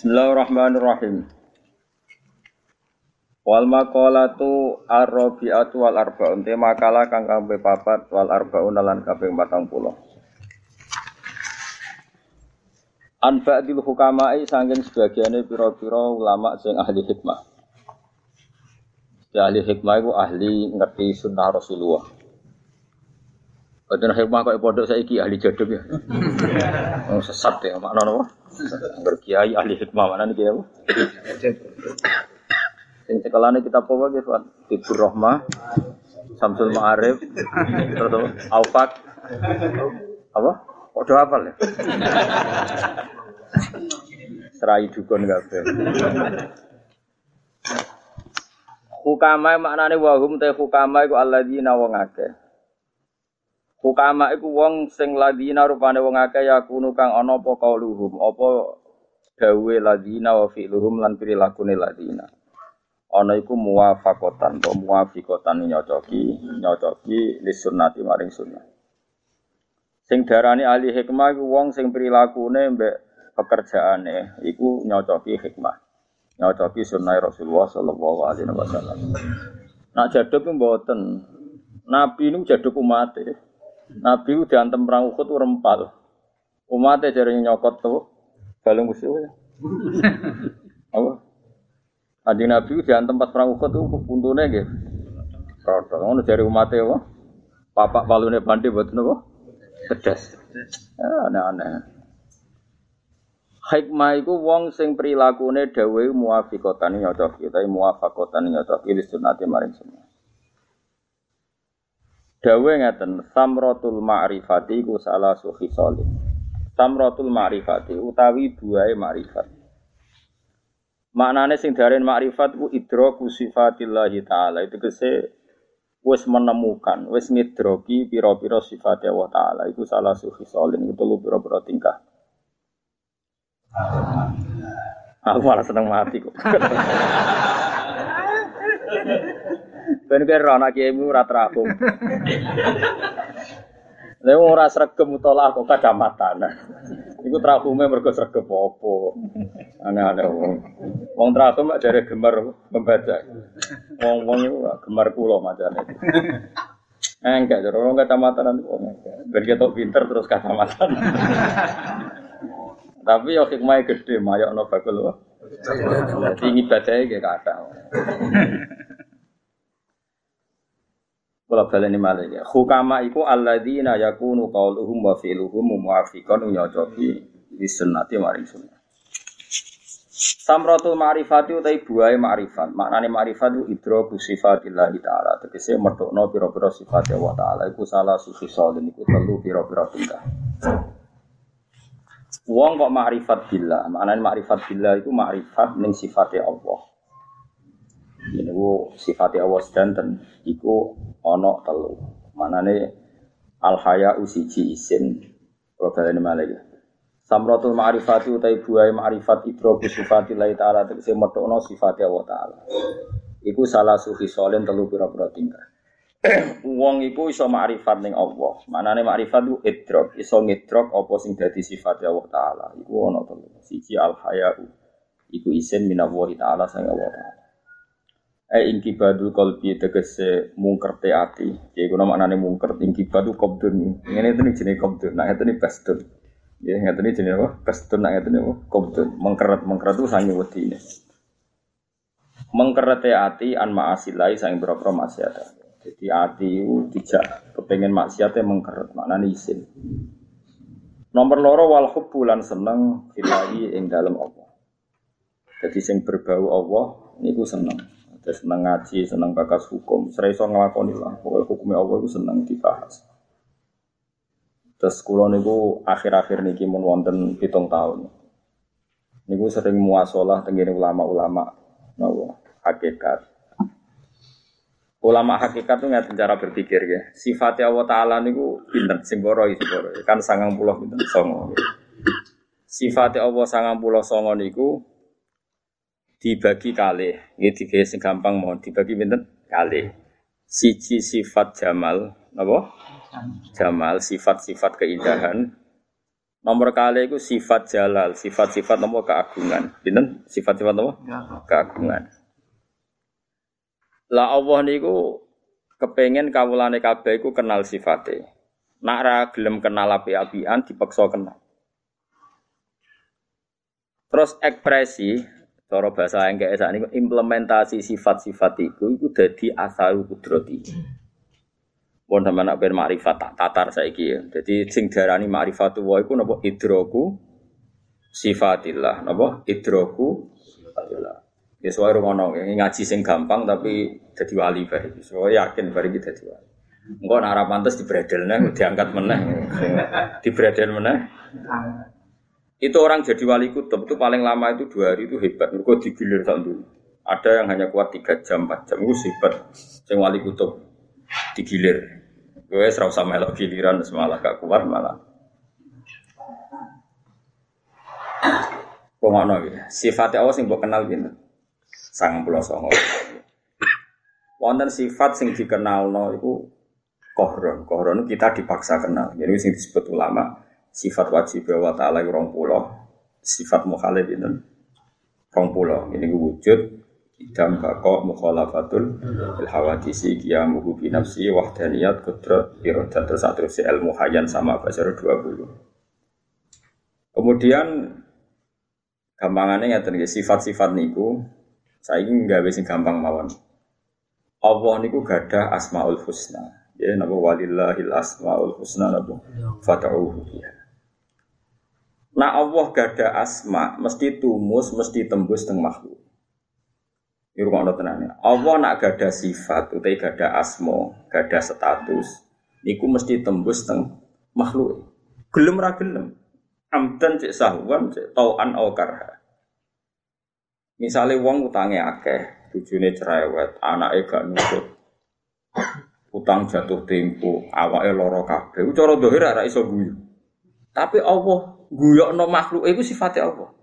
Bismillahirrahmanirrahim. Wal maqalatu ar-rabi'atu wal arba'un te makalah kang kabeh papat wal arba'un lan kabeh 40. An ba'dil hukama'i sanging sebagiane pira-pira ulama sing ahli hikmah. Ya ahli hikmah iku ahli ngerti sunnah Rasulullah. Boten hikmah kok pondok saiki ahli jaduk ya. Oh, sesat ya makna napa? Angger kiai ahli hikmah mana nih kiai? Sing sekolahnya kita apa gitu kan? Tibur Rohmah, Samsul Ma'arif, terus apa? Aufak, apa? Kok doa apa ya? Serai dukun kabeh. Hukama maknane wahum te hukama iku alladzina wong akeh. Hukama iku wong sing ladina rupane wong akeh yakunu kang ana apa kauluhum, apa dawe ladina wa fi'luhum lan pirilakune ladina. Ana iku muwafaqatan to muwafiqatan nyocoki, nyocoki lis sunnati maring sunnah. Sing darani ahli hikmah iku wong sing prilakune mbek pekerjaane iku nyocoki hikmah. Nyocoki sunnah Rasulullah sallallahu alaihi wasallam. Nak jaduk mboten. Nabi ini jaduk umat Nabi itu diantem perang Uhud itu rempal. Umatnya jari nyokot tuh, balung musuh ya. Apa? Adi Nabi itu diantem pas perang Uhud itu puntunnya gitu. Rodo, ngono jari umatnya apa? Papak balune bandi buat nopo? Pedas. Ya, aneh-aneh. Hikmah iku wong sing prilakune dawuh muwafiqatan nyocok, tapi muwafaqatan nyocok li sunnati maring sunnah. Dawe ngeten, samrotul ma'rifati ku salah suhi solim. Samrotul ma'rifati utawi buai ma'rifat. Maknane sing darin ma'rifat ku idroku sifatillahi ta'ala. Itu kese wis menemukan, wis ngidroki piro-piro sifat Allah ta'ala. Itu salah suhi solim, itu lu piro-piro tingkah. Aku malah seneng mati kok. Ben kira anak kiaimu ora terapung. Lha wong ora sregep mutolak kok kacamatan. Iku trakume mergo sregep apa. Aneh-aneh wong. Wong trakum mak jare gemar membaca. Wong-wong iku gemar kula macane. Enggak, jare wong kacamatan kok enggak. Ben ketok pinter terus kacamatan. Tapi yo hikmahnya gede, mayokno bakul. Jadi ibadahnya kayak kata. Kalau baleni malah ya. Hukama iku alladzina yakunu qauluhum wa fi'luhum muwafiqan nyocoki di sunnati maring sunnah. Samratul ma'rifati utai buai ma'rifat. Maknane ma'rifat itu idroku sifatillah ta'ala. Tegese metokno pira-pira sifat Allah ta'ala. Iku salah sufi solin. Iku telu pira-pira tingkah. Wong kok ma'rifat billah. Maknane ma'rifat billah itu ma'rifat ning sifatnya Allah. Ini ku sifatnya Allah sedanten. Iku ono telu. Manane al haya usiji isin. Kalau kalian malah ya. Samratul ma'rifati utai buai ma'rifat idroku sifati lai ta'ala tegesi metokno sifati Allah ta'ala. Iku salah sufi solen telu pira-pira tingkah. Wong iku iso ma'rifat ning Allah. Manane ma'rifat itu idrok, iso ngidrok apa sing dadi sifat Allah taala. Iku ono telu. Siji al haya iku isin minallahi taala sang Allah taala. Eh ingkibadu kolbi tegese mungker te ati. Ya iku maknane mungker ingkibadu qabdun. Ngene itu nih jenenge qabdun. Nah itu nih bastun. Ya ngene nih jenenge apa? Bastun nah nih apa? Qabdun. Mengkeret mengkeret itu sange wedine. Mengkeret te ati an ma'asilai sange boro-boro maksiat. Jadi ati itu tidak kepengen maksiatnya mengkeret maknane isin. Nomor loro wal hubbu lan seneng filahi ing dalam Allah. Jadi sing berbau Allah niku seneng. Terus seneng ngaji, seneng bakas hukum, serai so ngelakoni lah. Pokoknya hukumnya Allah itu seneng dibahas. Terus kulo niku akhir-akhir niki mun wonten pitung tahun. Niku sering muasalah tenggene ulama-ulama nawa hakikat. Ulama hakikat tuh nggak cara berpikir ya. Sifatnya Allah Taala niku pinter, simboro simboro. Kan sangang pulau pinter songo. Sifatnya Allah sangang pulau songo niku dibagi kali. Ini tiga sing gampang mohon dibagi pinten kali. Siji sifat jamal, apa? Jamal, sifat-sifat keindahan. Nomor kali itu sifat jalal, sifat-sifat nomor keagungan. Pinten? Sifat-sifat nomor keagungan. Lah Allah niku kepengen kawulane kabeh iku kenal sifate. Nak ra gelem kenal api-apian dipaksa kenal. Terus ekspresi cara bahasa yang kayak ini implementasi sifat-sifat itu itu jadi asal kudrati. Pun sama nak ben makrifat tak tatar saiki ya. Jadi sing darani makrifatu wa iku napa idroku sifatillah, napa idroku sifatillah. Ya soal ngono, ngaji sing gampang tapi jadi wali bari. So yakin bari kita jadi wali. Engko nek ora pantes dibredelne diangkat meneh. Dibredel meneh. Itu orang jadi wali kutub itu paling lama itu dua hari itu hebat. Mereka digilir dulu. Ada yang hanya kuat tiga jam, empat jam itu hebat. Sing wali kutub digilir. Gue serau sama melok giliran malah gak kuat malah. Pengono ya. Sifat Allah sing mbok kenal gitu. Sang pulau songo. Wonten sifat sing dikenal no itu kohron. Kohron kita dipaksa kenal. Jadi sing disebut ulama sifat wajib wa ta'ala rong pulau. Sifat mukhalif itu. Rong pulau. Ini wujud. Idam bako mukhalafatul il hawadisi qiyamuhu bi nafsi wahdaniyat kudrat iradat terus terus ilmu hayan sama basar 20 kemudian gampangannya ngeten sifat-sifat niku saya ingin nggak bisa gampang mawon. Allah niku gada asmaul husna. Ya napa walillahil asmaul husna napa? Fata'uhu ya Nah Allah gada asma mesti tumus mesti tembus teng makhluk ini rumah Allah tenangnya. Allah nak gada sifat, utai gada asmo, gada status. Niku mesti tembus teng makhluk. Gelem ra gelem. Amdan cek sahuan cek tauan au karha. Misalnya wong utange akeh, bojone cerewet, anake gak nurut. Utang jatuh tempo, awake lara kabeh. Cara dohir ora iso guyu. Tapi Allah guyokno makhluk iku sifate Allah.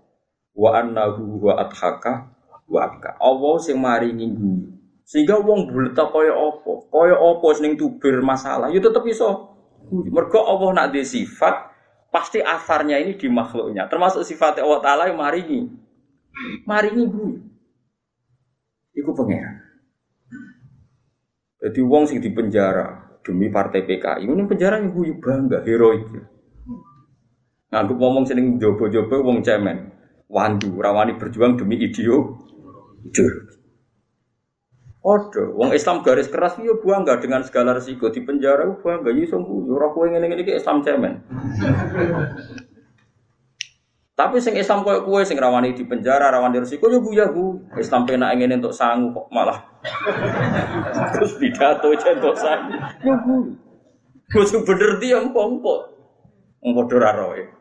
Wa annahu wa adhaka waka. Allah sing maringi guyu. Sehingga wong bulet kaya apa? Kaya apa sing tubir masalah, ya tetep iso. Mergo Allah nak di sifat, pasti asarnya ini di makhluknya. Termasuk sifat Allah Ta'ala yang maringi. Maringi guyu. Iku pangeran. Jadi wong sing di penjara demi partai PKI, ini penjara yang guyu bangga, heroik. Nganggep ngomong seneng jobo-jobo wong cemen. Wandu, rawani berjuang demi Jujur. Odo, wong Islam garis keras yo bangga dengan segala resiko di penjara bangga yo sungguh ora kowe ngene iki Islam cemen. Tapi sing Islam koyo kowe sing rawani di penjara, rawani resiko yo buya bu. Islam penak ngene untuk sangu kok malah. Terus pidato contoh sangu. Yo bu. Wis bener dia empok-empok. Wong padha ra roe.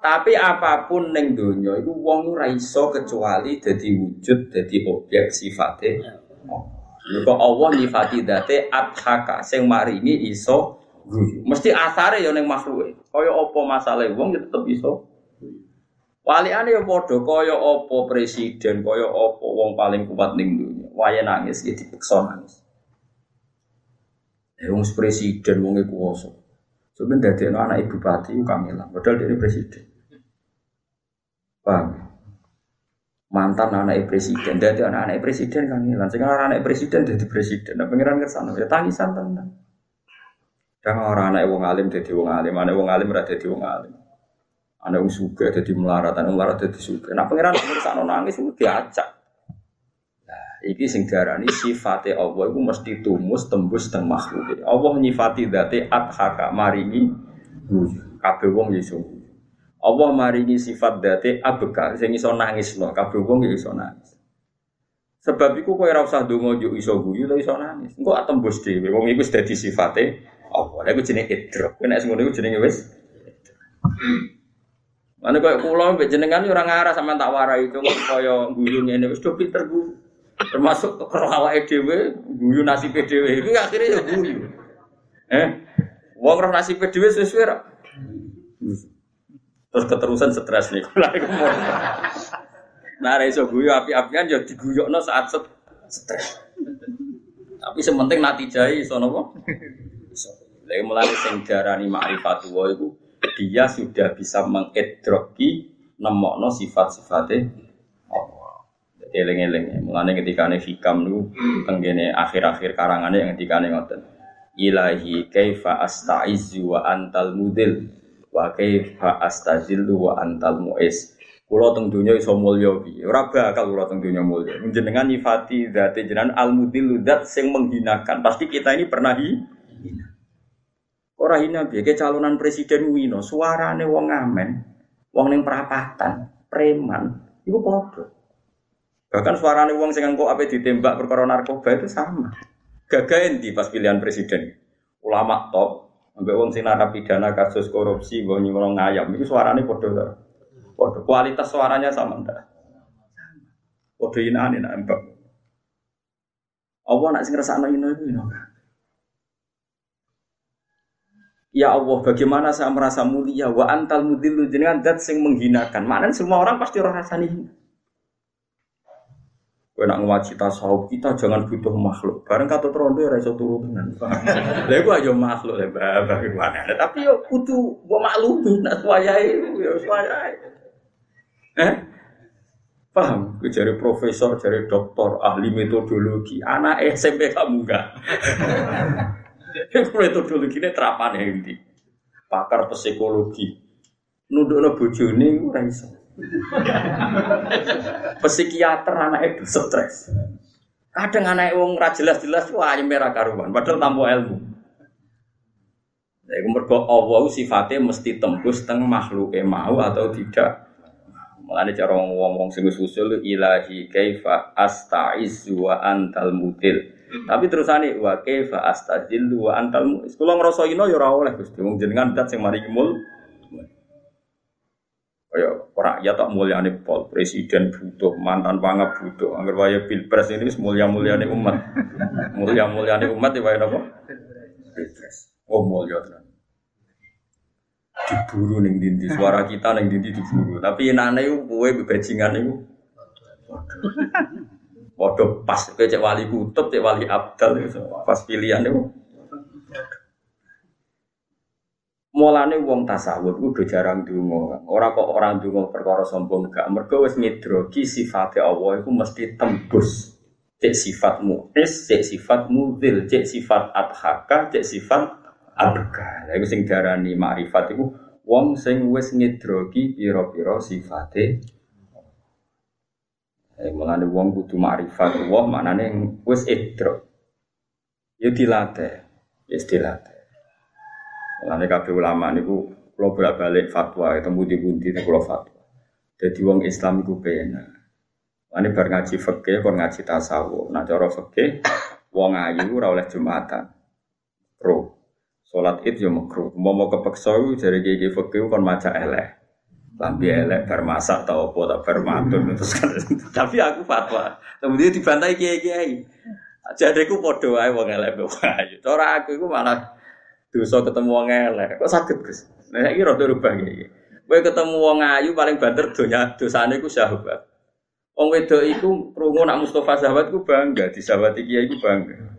Tapi apa pun neng donya itu wong ora iso kecuali dadi wujud, dadi objek sifate. Kok Allah nyifati date adhaka sing maringi iso guyu. Mesti asare ya ning makhluke. Kaya apa masalah wong ya tetep iso. Waliane ya padha kaya apa presiden, kaya apa wong paling kuat ning donya. Wae nangis ya dipeksa nangis. Eh wong presiden wong kuwasa. Sebenarnya dari anak ibu bupati itu kamilah, padahal dia presiden. Paham? Mantan anak presiden, dari anak-anak presiden kan hilang. Sekarang anak presiden jadi presiden. Nah, pengiran ke sana, ya tangisan tenang. Dan orang anak wong alim jadi wong alim, anak wong alim berada jadi wong alim. Anak wong suka jadi melarat, anak melarat jadi suka. Nah pengiran ke sana nangis itu. Nah, iki sing diarani sifate Allah itu mesti tumus tembus teng makhluk. Allah nyifati date adhaka maringi kabeh wong Yesus. Allah maringi sifat date abeka sing iso nangis no kabeh wong iso nangis. Sebab iku kowe ora usah donga yo iso guyu lho iso nangis. Engko atembus dhewe wong iku wis dadi sifate Allah. Lha iku jenenge idrok. Nek sing ngono iku jenenge wis Mana kaya pulau mbek jenengan ora ngarah sama tak warai itu kaya guyu ngene wis do pinter. Termasuk karo awake dhewe guyu nasibe dhewe iki akhirnya ya guyu. Eh, wong roh nasibe dhewe ra. Terus keterusan stres nih. nah, iso guyu api-apian ya diguyokno saat stres. Tapi sementing nanti jai iso napa? Iso. Lha mulai sing diarani ma'rifatullah iku dia sudah bisa mengedroki nemokno sifat-sifatnya eling-eling. Mulane ketika ane hikam nu tenggene akhir-akhir karangane yang ketika ane ngoten. Ilahi kaifa astaizu wa antal mudil wa kaifa astazillu wa antal muiz. Kulo teng dunya iso mulya piye? Ora bakal kulo teng dunya mulya. Jenengan nyifati zate jenengan al mudil zat sing menghinakan. Pasti kita ini pernah hina. Ora hina piye calonan presiden wino, suarane wong ngamen, wong ning perapatan, preman, iku padha. Bahkan suarane wong sing engko ape ditembak perkara narkoba itu sama. Gagain di pas pilihan presiden. Ulama top, ambek wong sing narapidana kasus korupsi, wong nyuwun ngayam, itu suarane padha. Padha kualitas suaranya sama ndak? Padha inane nak embak. Allah nak sing ngrasakno ino iku. Ya Allah, bagaimana saya merasa mulia wa antal mudillu jenengan zat sing menghinakan. Maknanya semua orang pasti orang rasani. Kowe nak tasawuf kita jangan butuh makhluk. Bareng kata trondo ora iso turu tenan. Lha iku aja makhluk le bagaimana. Tapi yo kudu mbok maklumi nak wayahe yo wayahe. Eh? Paham? Gue jadi profesor, jadi doktor, ahli metodologi. Anak SMP kamu enggak? Metodologi ini terapan ya ini. Pakar psikologi. Nundukno bojone ora iso. Psikiater anak itu stres. Kadang anak wong ra jelas-jelas wah merah karuan padahal tanpa ilmu. Jadi mergo Allah sifatnya mesti tembus teng makhluk mau atau tidak. Mulane cara ngomong sing usul ilahi kaifa astaizu wa antal mutil. Tapi terusane wa kaifa astazillu wa antal muiz. Kula ngrasa ino ya ora oleh Gusti. Wong jenengan dat sing mari mul. Rakyat tak mulyane pol, presiden butuh, mantan pangap butuh. Angger waya pilpres ini mulia-muliane umat. Mulia-muliane umat ya waya napa? Pilpres. Oh mulya tenan. Diburu ning dindi, suara kita ning dindi diburu. Tapi enane iku kowe bebajingan iku. Waduh pas kowe cek wali kutub, cek wali abdal pas pilihan itu. Mulane wong tasawuf udah jarang donga. Ora kok orang donga perkara sombong gak. Mergo wis ngidroki sifate Allah iku mesti tembus. Cek sifat mu'is, cek sifat mudil, cek sifat adhaka, cek sifat abka. Lha iku sing diarani makrifat iku wong sing wis ngidroki pira-pira sifate Eh, mulane wong kudu makrifat Allah maknane wis idrok. Ya dilatih, ya dilatih. Mulane kabeh ulama niku kula bolak-balik fatwa ketemu di bundi kula fatwa. Jadi wong Islam iku penak. Mulane bar ngaji fikih kon ngaji tasawuf. Nah cara fikih wong ayu ora oleh Jumatan. Pro. Salat Id yo makruh. Mau mau kepeksa jare gigi fikih kon maca elek. Lambi elek bar masak tau apa tak bar matun terus kan. Tapi aku fatwa. Kemudian dibantai kiai-kiai. Jadeku padha wae wong elek wae. Cara aku iku malah dosa ketemu wong elek. Kok saged, Gus? Nah saiki rada rubah iki. Kowe ketemu wong ayu paling banter donya dosane iku sahabat. Wong wedok iku krungu nak Mustafa sahabat ku bangga, di sahabat kiai iku bangga.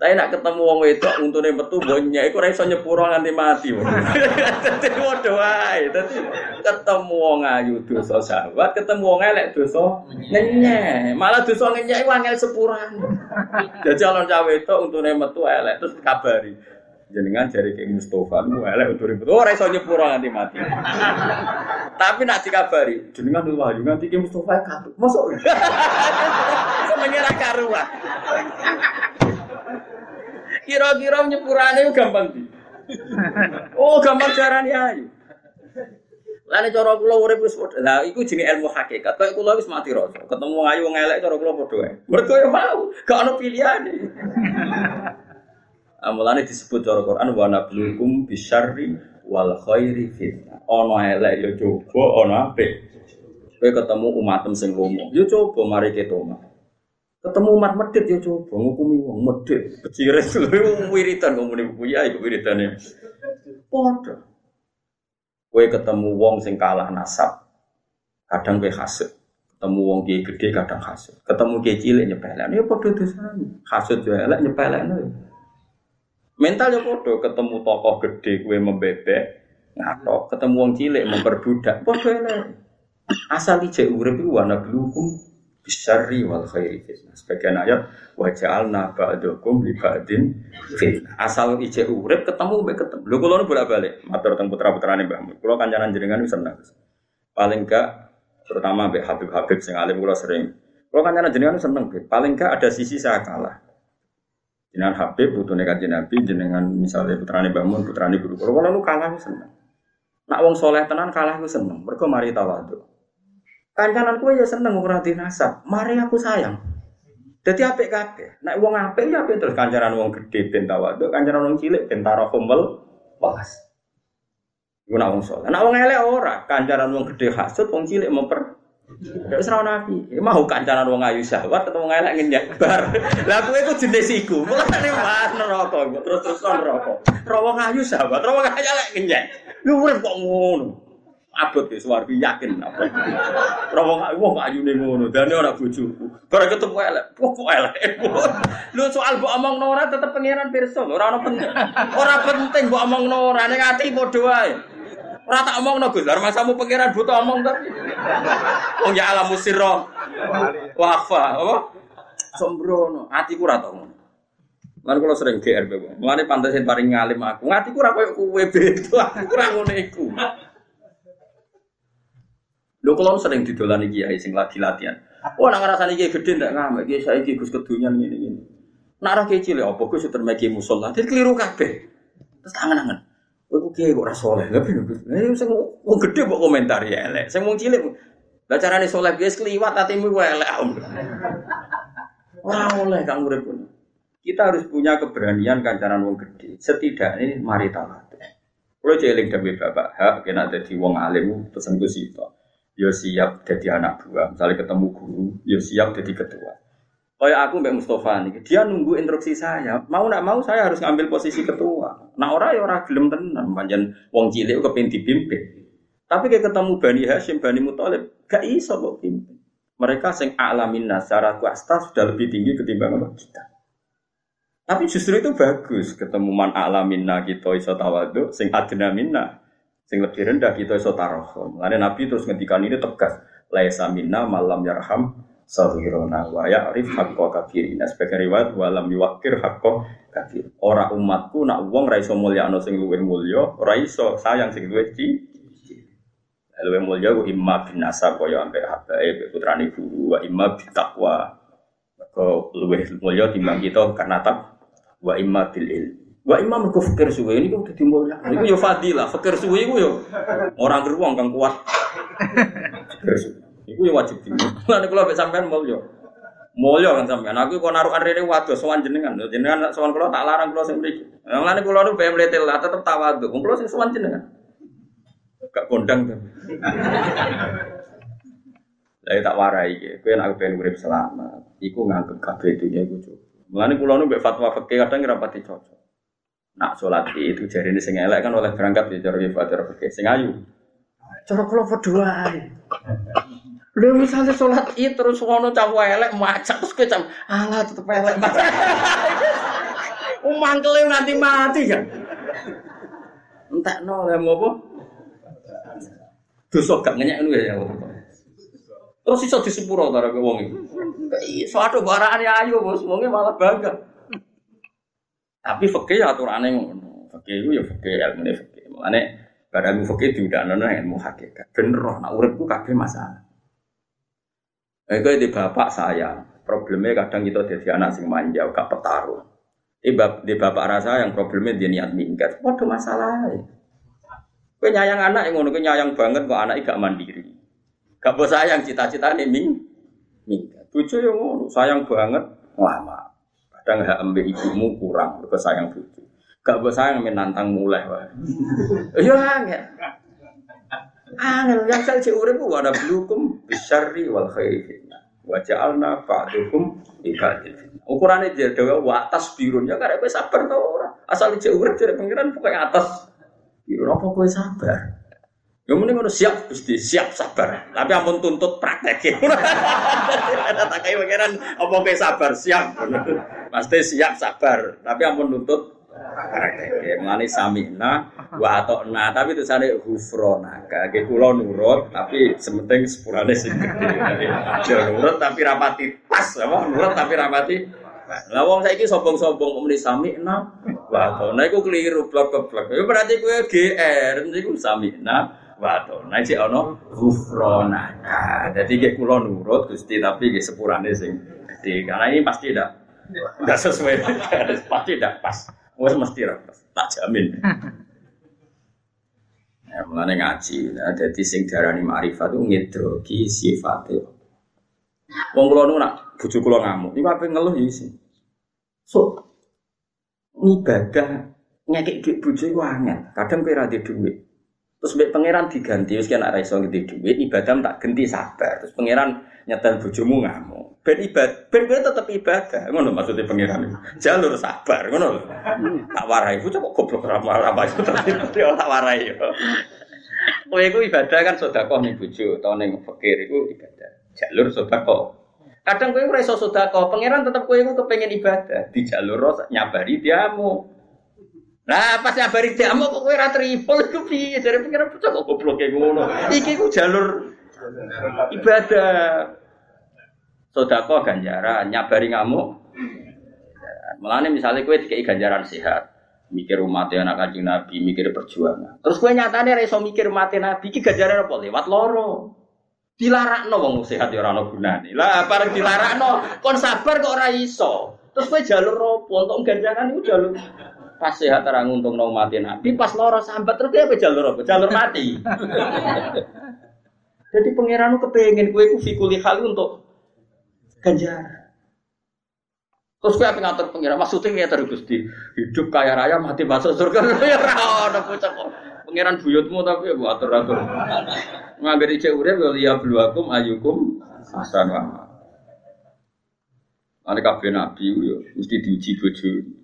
Tapi nak ketemu wong wedok untune metu bonya iku ora iso nyepuro nganti mati. Dadi padha wae. Dadi ketemu wong ayu dosa sahabat, ketemu wong elek dosa ngenyek. Malah dosa ngenyek iku angel sepuran. Jadi alon cah wedok untune metu elek terus kabari. Jenengan jari kayak Mustafa, lu elek untune metu ora iso nyepuro nganti mati. Tapi nak dikabari, jenengan lu wahyu nganti kayak Mustafa katut. Masuk. Senengnya ra karuan. Kira-kira nyepurane gampang di. Oh, gampang carane ayu. Lane cara kula urip wis padha. Lah iku jenenge ilmu hakikat. Kayak kula wis mati rasa. Ketemu ayu wong elek cara kula padha. Mergo ya mau, gak ono pilihane. Amulane disebut cara Quran wa nablukum bisyarri wal khairi fitnah. Ono elek ya coba, ono apik. Kowe ketemu umatem sing lomo, ya coba mari ketoma. Ketemu umat medit ya coba ngukumi wong medit. Keciren lho wiritan kok muni buku ya iku wiritane. Padha. Kowe ketemu wong sing kalah nasab. Kadang kowe hasud. Ketemu wong kiai gede kadang hasud. Ketemu kiai cilik nyepelekno ya padha dosane. Hasud yo elek nyepelekno. Mental ya padha ketemu tokoh gede kowe membebek. ngatok, ketemu wong cilik memperbudak, padha elek. Asal ijek urip iku wa nablukum bisyarri wal khairi fitnah. Sebagian ayat wa ja'alna ba'dakum li ba'din fitnah. Asal ijek urip ketemu mbek ketemu. Lho kula bolak-balik matur teng putra-putrane Mbah Mun. Kula kancanan jenengan seneng. Paling gak terutama mbek Habib-habib sing alim kula sering. Kula kancanan jenengan seneng, paling gak ada sisi saya kalah. Jenengan Habib putune kanjeng Nabi, jenengan misalnya putrane Mbah Mun, putrane guru. Kula kula nu kalah seneng. Nak wong soleh tenan kalah ku seneng. Mergo mari tawadhu. Kancanan kue ya seneng ora nasab. Mari aku sayang. Jadi apik kabeh. Nek wong apik ya apik terus kancanan wong gede ben tawadhu, kancanan wong cilik ben tarahumul walas. Iku nak wong saleh. Nek wong elek ora, kancanan wong gede hasud, wong cilik memper Wis ora nabi. Mau kancanan wong ayu syahwat atau wong elek ngenyak bar. Lah kowe iku jenis iku. Mulane mas neraka terus-terus neraka. Ro wong ayu syahwat, ro wong elek ngenyak. Lu urip kok ngono abot ya suwargi yakin apa. Ora wong wong ayune ngono, dane ora bojoku. Bara ketemu elek, kok elek. Lu soal mbok omongno ora tetep pangeran pirsa, ora ono penting. Ora penting mbok omongno ora ning ati padha wae. Ora tak omongno Gus, lha masamu pangeran butuh omong ta. Wong ya alam musirra. Wafa, apa? Sombrono, atiku ora tau ngono. Lan sering GR bebo. Mulane pantesin paling ngalim aku. Ngatiku ora koyo kowe beto, aku ora ngono iku. Sering didolani kiai sing lagi latihan. Oh nak ngrasani gede ndak ngamek kiai saiki Gus kedunyan ngene-ngene. Nak ora kiai cilik apa Gus termegi musola. Dadi keliru kabeh. Terus tangan-tangan. Kowe kiai kok ora saleh. Lha piye sing wong gede kok komentar ya elek. Sing wong cilik lah carane guys kliwat atimu ku elek. Ora oleh kang urip Kita harus punya keberanian kancaran wong gede. Setidaknya mari tawadhu. Kalau jeling dawuh bapak, hak kena dadi wong alim pesen Gus itu yo siap jadi anak buah. Misalnya ketemu guru, yo siap jadi ketua. Kayak aku Mbak Mustafa nih, dia nunggu instruksi saya. Mau nak mau saya harus ngambil posisi ketua. Nah orang ya orang gelem tenan, panjen wong cilik kepin dipimpin. Tapi kayak ketemu Bani Hashim, Bani Muthalib, gak iso kok pimpin. Mereka sing alamin secara kuasta sudah lebih tinggi ketimbang kita. Tapi justru itu bagus ketemu man alamin kita iso tawadu, sing adna minna Sing lebih rendah kita iso tarohom. Karena Nabi terus ngendikan ini tegas. Laisa minna malam yarham sahirona wa ya'rif haqqo kafirina. Sebagai riwayat walam yuwakir haqqo kafir. Ora umatku nak wong ra iso mulyakno sing luwih mulya, ora iso sayang sing luwih ci. Luwih mulya ku imma bin nasab kaya ambek habae putrane guru wa imma bin taqwa. Kau luwih mulya timbang kita karena tak wa imma bil ilm. Wa imam mergo fikir suwe ini kok dadi mulya. Iku yo fadilah, fikir suwe iku yo ora geruang kang kuat. Fikir suwe. Iku yo wajib di. Lan kula mek sampean mulya. Mulya kan sampean. Aku kok narukan rene waduh sowan jenengan. Jenengan sowan kula tak larang kula sing mriki. Lan kula nu bae mletel lah tetep tawadhu. Wong kula sing jenengan. Gak kondang to. Lah tak warai iki. Kowe nek pengen urip selamat, iku nganggep kabeh dunya iku cukup. Mulane kula nu mbek fatwa fikih kadang ora pati cocok. Nak sholat itu jari ini sing elek kan oleh berangkat di cara ibadah fikih sing ayu. Cara kalau berdua Lu misalnya sholat itu terus ngono cawu elek macet terus kecam alah tetep elek. Umangkele nanti mati kan. Entek no lah mau apa? Dosa gak ngenyek ngono ya. Terus iso disepuro karo wong iki. Iso ado barane ayu bos, wonge malah bangga. Tapi fakih ya aturannya ngono. Fakih itu ya fakih ilmu ini fakih. Makanya barang fakih diudakno ilmu hakikat. Bener roh nak uripku masalah. Eh di bapak saya, problemnya kadang kita jadi anak sing manja, gak petarung. Di, di bapak rasa yang problemnya dia niat minggat, waduh masalah. Kue nyayang anak yang ngono, kue nyayang banget kok anak gak mandiri. Gak bos sayang cita-cita nih ming, minggat. Bucu yang ngono, sayang banget, lama. Kadang hak ambil ibumu kurang, mereka sayang bucu. Gak gue sayang menantang mulai wah. Iya angel. Angel yang saya cek urip ada belukum bisyari wal khairi Wajah alna ba'dukum ibadil Ukurannya dia dewa atas birun ya gue sabar tau orang. Asal cek urip jadi pengiran pokoknya atas birun apa gue sabar. Ya mending ngono siap Gusti, siap sabar. Tapi ampun tuntut praktek. Ada tak kayak pangeran apa kowe sabar, siap. Pasti siap sabar, tapi ampun tuntut praktek. Mulane samina wa atokna tapi itu sane hufrona. Kage kula nurut tapi sementing sepurane sing gede. Aja nurut tapi rapati pas apa nurut tapi rapati lah wong saiki sombong-sombong kok muni samina wa atokna iku keliru blok-blok. Ya berarti kowe GR niku samina Waduh, nah cek ono gufrona. Jadi kayak kulo nurut gusti tapi kayak sepurane sing gede. Karena ini pasti tidak tidak sesuai, pasti tidak pas. Wes mesti pas, tak jamin. Ya, mulane ngaji, nah, jadi sing darani ma'rifat itu ngedrogi sifatnya. Wong kula nu nak bojo kula ngamuk, iku ape ngeluh ya sih. So, ibadah ngekek duit bojo iku angel. Kadang kowe ra duit. Terus mbek pangeran diganti, wis kena ra iso ngedi dhuwit, ibadah tak ganti sabar. Terus pangeran nyetel bojomu ngamuk. Ben ibadah, ben kowe tetep ibadah. Ngono maksudnya pangeran. Jalur sabar, ngono. Tak warai, bocah kok goblok ra apa itu tak warai yo. Kowe iku ibadah kan sedekah ning bojo utawa ning fakir iku ibadah. Jalur sedekah. Kadang kowe ora iso sedekah, pangeran tetep kowe iku kepengin ibadah, di jalur nyabari diamu. Nah, pas nyabari diamuk kok kowe ora tripol iku piye? Jare pengen bocah kok goblok kayak ngono. Iki ku jalur ibadah. Sodako ganjaran, nyabari ngamuk. Mulane misalnya kowe dikei ganjaran sehat, mikir umat anak kanjeng Nabi, mikir perjuangan. Terus kowe nyatane ora iso mikir umat Nabi iki ganjaran apa? Lewat loro. Dilarakno wong sehat ya ora ono gunane. Lah bareng dilarakno kon sabar kok ora iso. Terus kowe jalur opo? Untuk ganjaran itu jalur Pas sehat terang untung nong mati nabi, pas loro sambat terus dia jalur apa? Jalur mati. Jadi pangeran kepengen kue ku fikuli hal untuk ganjar. Terus kue apa ngatur pangeran? Maksudnya ya terus gusti hidup kaya raya mati masuk surga. Ya kok. Pangeran buyutmu tapi ya atur atur. Ngagari urip ya liya bluakum ayukum asan wa. Ane kabeh nabi yo mesti diuji bojo.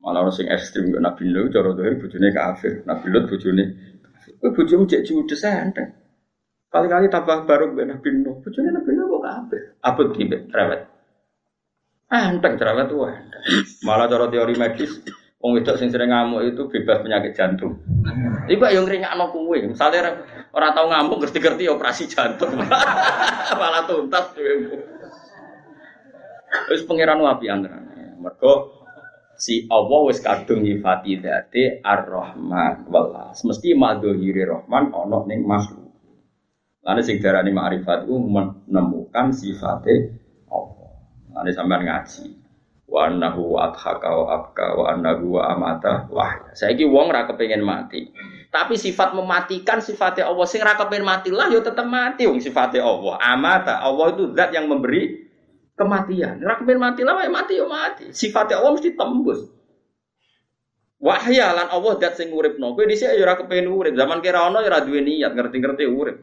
Malah orang sing ekstrim ke Nabi Nuh, cara bujune kafir. Nabi Lut bujune kafir. Kowe bojomu cek judes enteng. Kali-kali tambah baru ke Nabi. Bujune Nabi Nuh kok kafir. Abot cerewet. Enteng cerewet tuh enteng. Malah cara teori medis, Wong wedok sing sering ngamuk itu bebas penyakit jantung. Iku yang ngringakno kowe. Misale ora tau ngamuk ngerti-ngerti operasi jantung. Malah tuntas kowe. Wis pangeran wapi antarane. Mergo si Allah wis kadung nyifati dzate Ar-Rahman welas. Mesti madhiri Rahman ana ning makhluk. Lalu sing darani ma'rifat ku menemukan sifate Allah. Lalu sampean ngaji. Wa annahu adhaka wa abka wa annahu wa amata wah. Saiki wong ra kepengin mati. Tapi sifat mematikan sifatnya Allah sing ra kepengin mati lah yo tetep mati wong sifatnya Allah. Amata Allah itu zat yang memberi kematian. Rakbin mati lah, mati yo mati. Sifatnya Allah mesti tembus. Wahya lan Allah dat sing uripno. Kowe dhisik yo ora kepen urip. Zaman kira ono yo ora duwe niat ngerti-ngerti urip.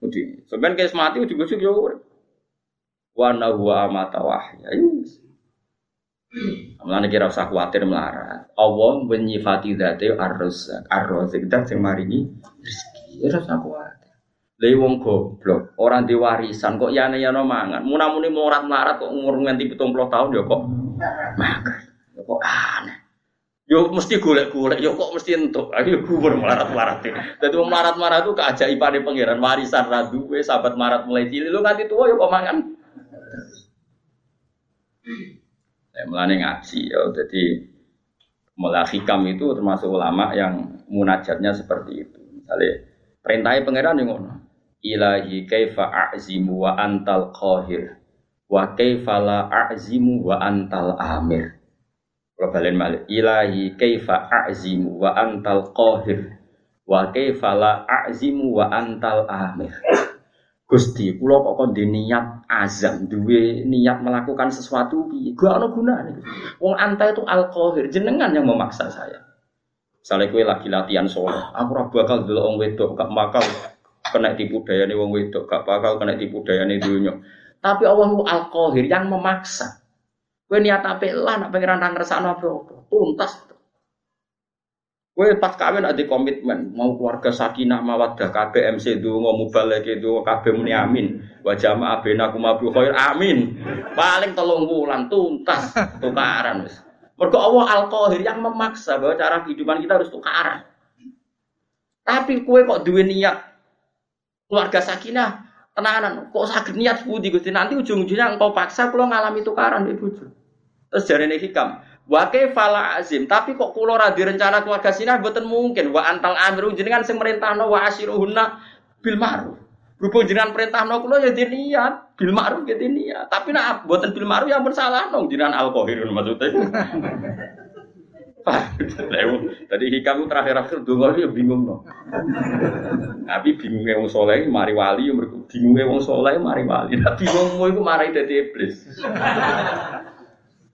Jadi, sebenarnya kayak mati ujug-ujug yo urip. Wa huwa amata wahya. Yus. Mulane kira usah kuwatir melarat. Allah menyifati dzate ar-razzaq, ar-razzaq dat sing maringi rezeki. Ora usah kuwatir. Lha wong goblok, orang diwarisan kok yane yano mangan. Munamuni morat marat kok umur nganti 70 tahun ya kok makan. Ya kok aneh. Yo mesti golek-golek, yo kok mesti entuk. Ayo kubur melarat-melarat. Dadi wong melarat-melarat itu keajaibane pangeran warisan ra duwe, sahabat marat mulai cilik lu nganti tua yo kok mangan. Ya mulane ngaji ya. Jadi mulai itu termasuk ulama yang munajatnya seperti itu. Misalnya perintahnya pangeran yang ngono ilahi kaifa a'zimu wa antal qahir wa kaifa la a'zimu wa antal amir kalau balen malik ilahi kaifa a'zimu wa antal qahir wa kaifa la a'zimu wa antal amir Gusti, kula kok kon niat azam, duwe niat melakukan sesuatu piye? Gak ono gunane. Wong anta itu al-qahir, jenengan yang memaksa saya. Misalnya kue lagi latihan sholat, aku bakal dulu wong wedok, gak bakal kena tipu daya nih wong wedok, gak bakal kena tipu daya nih dunia. Tapi Allah itu al qahir yang memaksa. Kue niat apa lah, nak pengiran nang resano apa tuntas. Kue pas kawin ada komitmen, mau keluarga sakinah mawadah, KB MC itu mau balik itu KB muni amin, wajah ma abena kumabu khair amin. Paling telung bulan tuntas tukaran wis. Mergo Allah Al-Qahir yang memaksa bahwa cara kehidupan kita harus tukaran. Tapi kue kok duwe niat keluarga sakinah tenanan kok sakit niat budi Gusti nanti ujung-ujungnya engkau paksa kalau ngalami tukaran ibu Terus jarene hikam, wa fala azim, tapi kok kula ra direncana keluarga sinah mboten mungkin. Wa antal amiru jenengan sing merintahno wa asyiruhunna bil ma'ruf. Berhubung jenengan perintahno kula ya niat bil ma'ruf ya niat. Tapi nak mboten bil ma'ruf ya pun salah nong jenengan alkohirun maksudnya. Tadi hikam terakhir-akhir donga ya bingung no. Tapi bingungnya wong soleh mari wali, bingungnya wong soleh mari wali. Nah bingungmu itu mari dari iblis.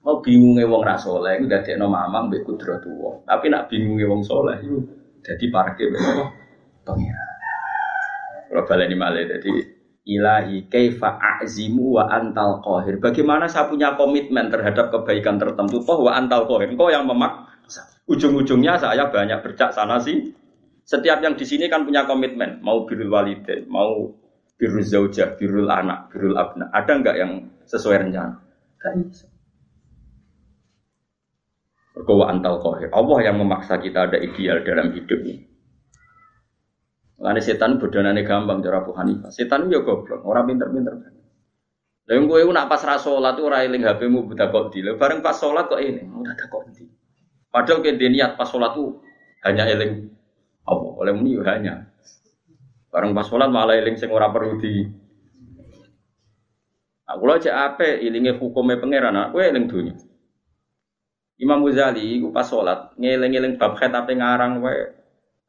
Mau bingungnya wong ra soleh itu dari no mamang mbek kudrat wong. Tapi nak bingungnya wong soleh itu jadi mbek apa? Pengira. Kalau baleni malih jadi ilahi kaifa a'zimu wa antal qahir. Bagaimana saya punya komitmen terhadap kebaikan tertentu toh wa antal qahir. Engkau yang memak Ujung-ujungnya saya banyak bercak sana sih. Setiap yang di sini kan punya komitmen, mau birul walidain, mau birul zaujah, birul anak, birul abna. Ada nggak yang sesuai rencana? Gak antal kohir. Allah yang memaksa kita ada ideal dalam hidup ini. Karena setan bodonane gampang cara Abu Hanifah. Setan ya goblok, orang pinter-pinter. Lah yang gue nak pas ra salat ora eling HP-mu buta kok di. Bareng pas salat kok ini, udah ada kok di. Padahal ke niat pas sholat tuh hanya eling apa oleh muni ya hanya. Bareng pas sholat malah eling sing ora perlu di Aku lo aja apa ilinge hukumnya pangeran, aku eling dunia. Imam Ghazali iku pas sholat ngeling-eling bab khet apa ngarang wae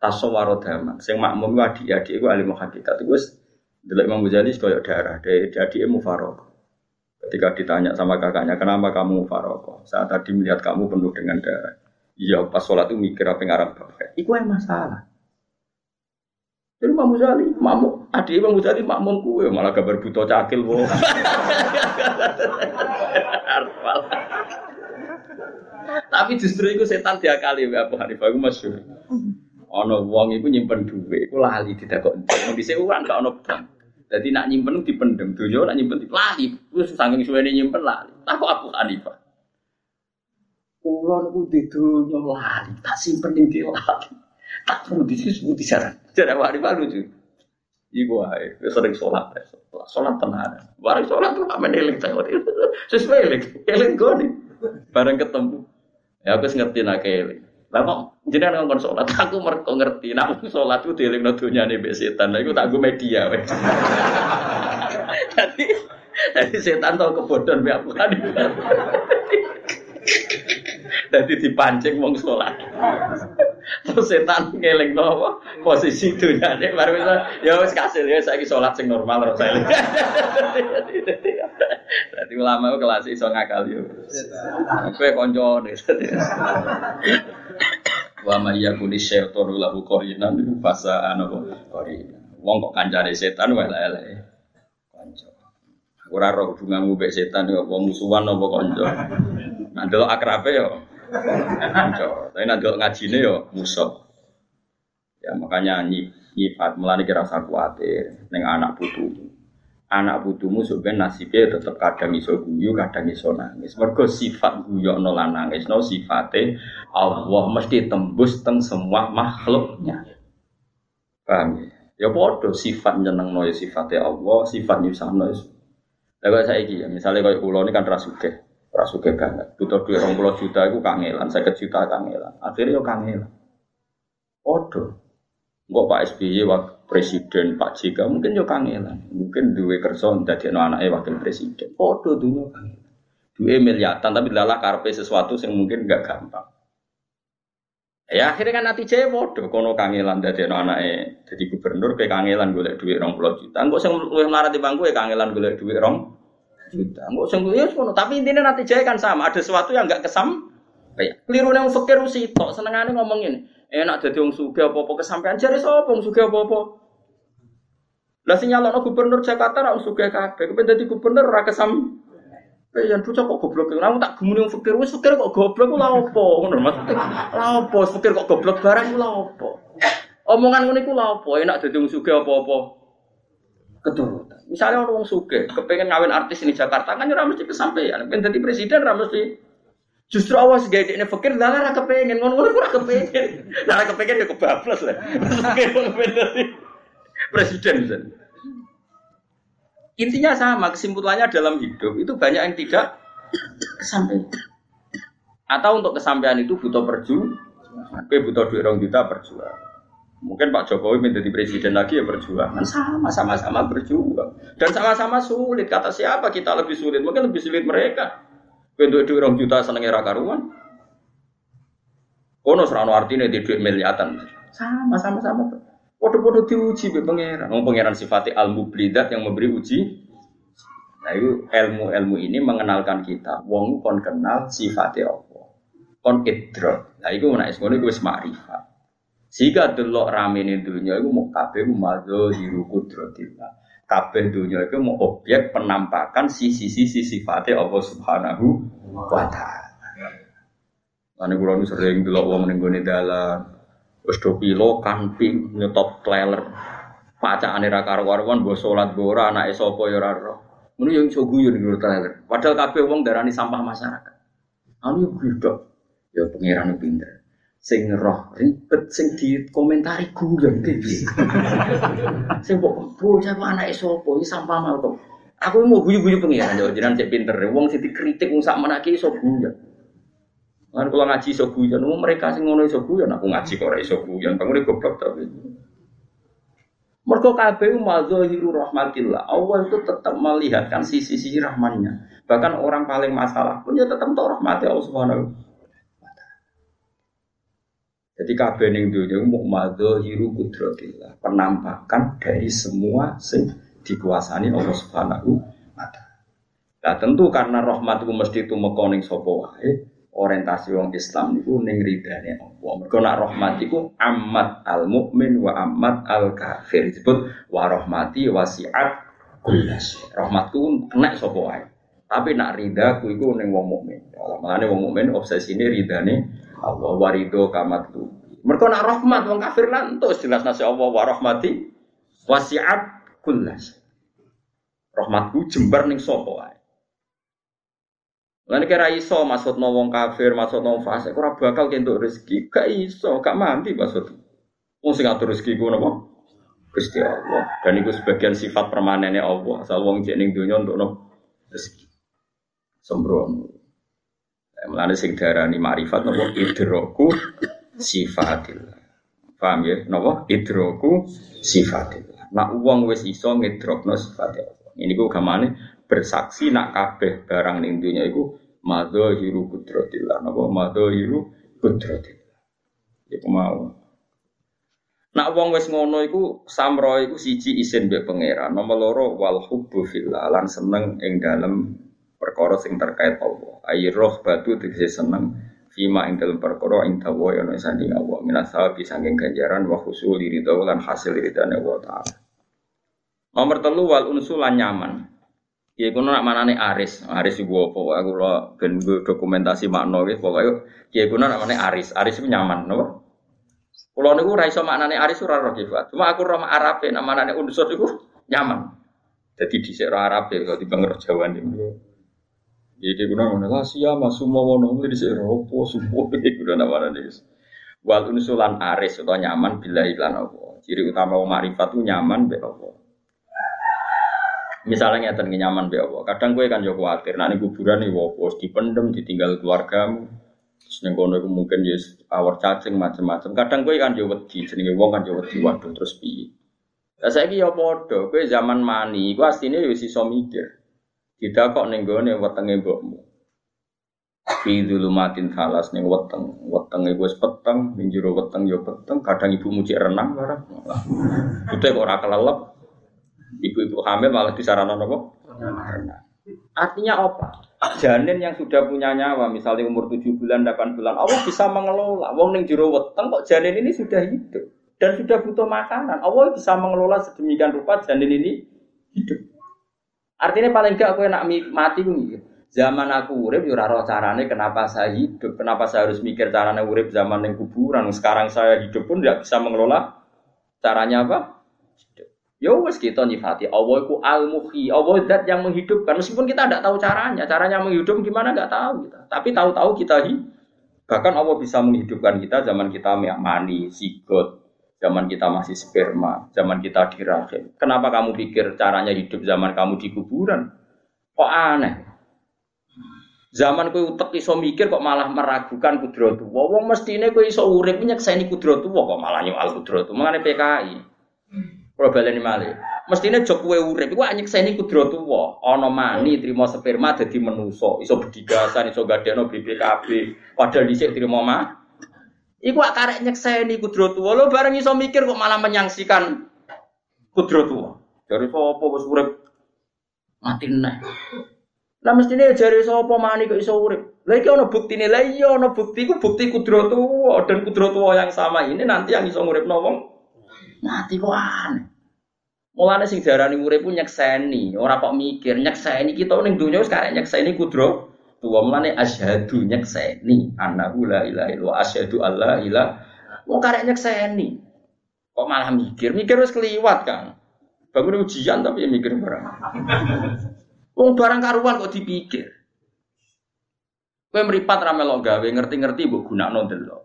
tasawwaro dhamma. Sing makmum ku adik-adik iku alim hakikat. Wis delok Imam Ghazali koyo darah, dari adik mufarok. Ketika ditanya sama kakaknya, kenapa kamu mufarok? Saat tadi melihat kamu penuh dengan darah. Iya pas sholat itu mikir apa yang Arab Iku yang masalah. Jadi Imam Ghazali, mamu, adik Imam Ghazali makmum kue malah kabar buta cakil wong. Tapi justru itu setan diakali ya Abu Hanifah itu masyhur. Ono wong iku nyimpen duit, iku lali didakok. Mau dhisik uang gak ono bank. Jadi nak nyimpen dipendem, donya nak nyimpen lali. Terus saking suwene nyimpen lali. Takut Abu Hanifah. Kulo niku di dunya lali, tak simpen ning lali. Tak perlu disebut di sana. Jadi wali lucu. Iku wae, sering sholat, sholat tenan. Bareng sholat tuh amen eling tengok. Sesuai eling, eling goni. Bareng ketemu. Ya aku ngerti nak eling. Lah kok jenengan ngomong sholat, aku mereka ngerti. Nak sholat itu dieling no dunia nih setan. Lah iku tak gue media. Jadi, jadi setan tau kebodohan biar bukan. Jadi dipancing wong sholat. Terus setan ngeling nopo posisi dunyane baru bisa ya wis kasil ya saiki sholat sing normal terus saya. Jadi ulama itu kelas iso ngakal yo. Kowe koncone. Wa may yakuni syaitanu lahu qarinan fasa anu qarina. Wong kok kancane setan wae elek. Kanca. Ora roh hubunganmu mbek setan yo apa musuhan apa kanca. Nah, delok akrabe yo tapi nanti ngajine yo musuh. Ya makanya nyifat melani kira usah khawatir neng anak putu. Anak putumu sebenarnya nasibnya tetap kadang iso guyu, kadang iso nangis. Mergo sifat guyu no nangis no sifatnya Allah mesti tembus teng semua makhluknya. Paham ya? Ya bodoh sifat nyeneng no ya sifatnya Allah, sifat nyusah no. Lalu saya ya, misalnya kalau pulau ini kan rasuke, Rasuke banget. Butuh duit orang puluh juta itu kangelan, saya juta kangelan. Akhirnya yo kangelan. Odo. Enggak Pak SBY wakil presiden, Pak JK mungkin yo kangelan. Mungkin duwe kerja jadi anaknya wakil presiden. Odo dunia kangelan. Duwe miliatan tapi lalah karpe sesuatu yang mungkin enggak gampang. Ya akhirnya kan nanti cewek bodoh, kono kangelan dari anaknya jadi gubernur kayak kangelan gue duit rong puluh juta. Enggak sih lu marah di bangku ya kangelan gue duit rong juta. Enggak usah ya ngono, tapi intinya nanti jaya kan sama. Ada sesuatu yang enggak kesam. Kayak keliru yang fakir tok senengane ngomongin. Enak jadi wong sugih apa-apa kesampaian jare sapa wong sugih apa-apa. Lah sinyalno gubernur Jakarta ra sugih kabeh. Kepen dadi gubernur ora kesam yang bocah kok goblok, kamu tak gemuni yang fakir, wes fakir kok goblok, aku lapo, ngono maksudnya, lapo, fakir kok goblok barang, aku lapo. Omongan ngono iku lapo, enak dadi wong sugih apa-apa keturutan. Misalnya orang suke, kepengen ngawin artis ini Jakarta kan ora mesti kesampaian. Pengen jadi presiden ora mesti. Justru awas gak ini fakir, lah ora kepengen ngono-ngono ora kepengen. Ora kepengen ya kebablas lah. Presiden. Intinya sama, kesimpulannya dalam hidup itu banyak yang tidak kesampaian. Atau untuk kesampaian itu butuh perjuangan. Tapi butuh duit orang juta perjuangan. Mungkin Pak Jokowi menjadi presiden lagi ya berjuang. Sama, sama-sama berjuang. Dan sama-sama sulit. Kata siapa kita lebih sulit? Mungkin lebih sulit mereka. Bentuk duit orang juta seneng era karuan. Kono serano artinya di duit miliatan. Sama sama sama. Podo-podo diuji be pangeran. Wong pangeran sifatnya al mublidat yang memberi uji. Nah itu ilmu-ilmu ini mengenalkan kita. Wong kon kenal sifatnya Allah. Kon idrok. Nah itu menaik semuanya gue semarifat. Sehingga delok rame ini dunia itu mau kabeh mazo hiru kudrotillah kabeh dunia itu mau objek penampakan sisi-sisi sifatnya Allah Subhanahu wa taala. Ane kula nu sering delok wong ning gone dalan. Wis do pilo kamping nyetop trailer. Pacakane ra karo-karuan mbok salat mbok ora anake sapa ya ora ora. Ngono yo iso ning trailer. Padahal kabeh wong darani sampah masyarakat. Anu yo gudok. Ya pangeran pinter sing roh ribet sing dikomentari guyon iki. sing kok bocah kok anake sapa iki sampah mal kok. Aku mau guyu-guyu pengiran yo jenengan cek pinter. Wong sing dikritik wong sak menake iso guyon. Lan kula ngaji iso guyon, wong mereka sing ngono iso guyon, aku ngaji kok ora iso guyon. Bangun goblok tapi. Mergo kabeh mazahiru rahmatillah. Allah itu tetap melihatkan sisi-sisi rahmannya. Bahkan orang paling masalah pun ya tetap tahu rahmati Allah Subhanahu jadi kabeh ning dunya mau hiru kudratillah, penampakan dari semua sing dikuasani Allah Subhanahu wa taala. Nah, tentu karena rahmat itu mesti tumeka ning sapa wae, orientasi wong Islam niku ning ridane Allah. Mergo nak rahmat iku amat al mukmin wa amat al kafir. Disebut wa rahmati wasiat kullas. Rahmatku kena sapa wae. Tapi nak rida ku iku ning wong mukmin. Mulane wong mukmin obsesine ridane Allah warido kamat tu. Mereka nak rahmat wong kafir lantus jelas nasi Allah wa rahmati wasiat kullas. Rahmatku jembar ning sapa wae. Lan kira iso maksud wong kafir, maksud wong fasik ora bakal kentuk rezeki. Gak iso, gak mandi maksud. Wong sing ngatur rezeki ku napa? Gusti Allah. Dan itu sebagian sifat permanennya Allah. Asal wong jek ning donya untuk? Rezeki. Sembrono. Mulane sing darani marifat napa idroku sifatillah. Paham ya? Napa idroku sifatillah. Nak uang wis iso ngidrokno sifatillah. Ini ku gamane bersaksi nak kabeh barang ning dunya iku madzahiru kudratillah. Napa madzahiru kudratillah. Iku mau. Nak wong wis ngono iku samro iku siji isin mbek pangeran. Nomor loro wal hubbu fillah lan seneng ing dalem perkara sing terkait Allah. Ayi roh batu tegese seneng fima ing dalam perkara ing dawa ya ono sanding Allah minas sawabi saking ganjaran wa husul ridha lan hasil ridane Allah taala. Nomor telu wal unsulan nyaman. Ya iku nak manane aris. Aris iku apa? Aku lo ben dokumentasi makna iki pokoke ya iku nak manane aris. Aris iku nyaman, napa? Kulo niku ora iso maknane aris ora roh Cuma aku roh Arabe nak manane unsur iku nyaman. Jadi di Arab ya kalau di Bangor Jawa niku. Jadi guna mana lah sia masuk mau nongol di ropo semua ini guna nama nih. Wal unsulan aris atau nyaman bila iklan apa. Ciri utama wong makrifat itu nyaman be apa. Misalnya ngeten nyaman be apa. Kadang gue kan jauh khawatir. Ini kuburan nih wopo dipendem ditinggal keluargamu. Terus nih kono mungkin ya awar cacing macam-macam. Kadang gue kan jauh wedi. Jenenge wong kan jauh wedi waduh terus piye. Lah saiki ya padha, kowe zaman mani, iku asline ya wis iso mikir. Tidak kok ning gone wetenge mbokmu. Fi dzulumatin falas ning weteng, wetenge wis peteng, ning jero weteng ya peteng, kadang ibu muji renang barang. Itu kok ora kelelep. Ibu-ibu hamil malah disarana napa? Renang. Artinya apa? Janin yang sudah punya nyawa, misalnya umur 7 bulan, 8 bulan, Allah bisa mengelola. Wong ning jero weteng kok janin ini sudah hidup dan sudah butuh makanan. Allah bisa mengelola sedemikian rupa janin ini hidup. Artinya paling gak aku enak mati ku Zaman aku urip yo ora carane kenapa saya hidup, kenapa saya harus mikir carane urip zaman yang kuburan. Sekarang saya hidup pun tidak bisa mengelola caranya apa? Ya wes kita nyifati Allah itu al muhyi Allah zat yang menghidupkan meskipun kita tidak tahu caranya, caranya menghidup gimana nggak tahu kita. Tapi tahu-tahu kita hidup. Bahkan Allah bisa menghidupkan kita zaman kita mani, sigot, zaman kita masih sperma, zaman kita di rahim. Kenapa kamu pikir caranya hidup zaman kamu di kuburan? Kok aneh? Zaman kowe utek iso mikir kok malah meragukan kudratu. Wong mestine kowe iso urip nyekseni kudratu kok malah nyoal kudratu. Mangane PKI. Kalau baleni malih. Mestine jok kowe urip iku nyekseni kudratu wa. Ana mani trimo sperma dadi menusa, iso bedigasan, iso gadekno BPKB. Padahal dhisik trimo mah Iku akarek nyekseni kudratu wa. Lo bareng iso mikir kok malah menyangsikan kudratu wa. Dari sapa wis urip mati neh. Lah mestine jare sapa mani kok iso urip. Lah iki ana buktine. Lah iya ana bukti ku bukti kudratu dan kudratu yang sama ini nanti yang iso nguripno wong mati kok aneh. Mulane sing diarani urip ku nyekseni, ora kok mikir nyekseni kita ning donya wis karek nyekseni kudro. Tuwa mulane asyhadu nyekseni annahu la ilaha illallah asyhadu alla ilaha Wong karek nyekseni. Kok malah mikir? Mikir wis keliwat, Kang. Bangun ujian tapi ya mikir barang. Wong barang karuan kok dipikir. Kowe mripat ra melok gawe ngerti-ngerti mbok gunakno delok.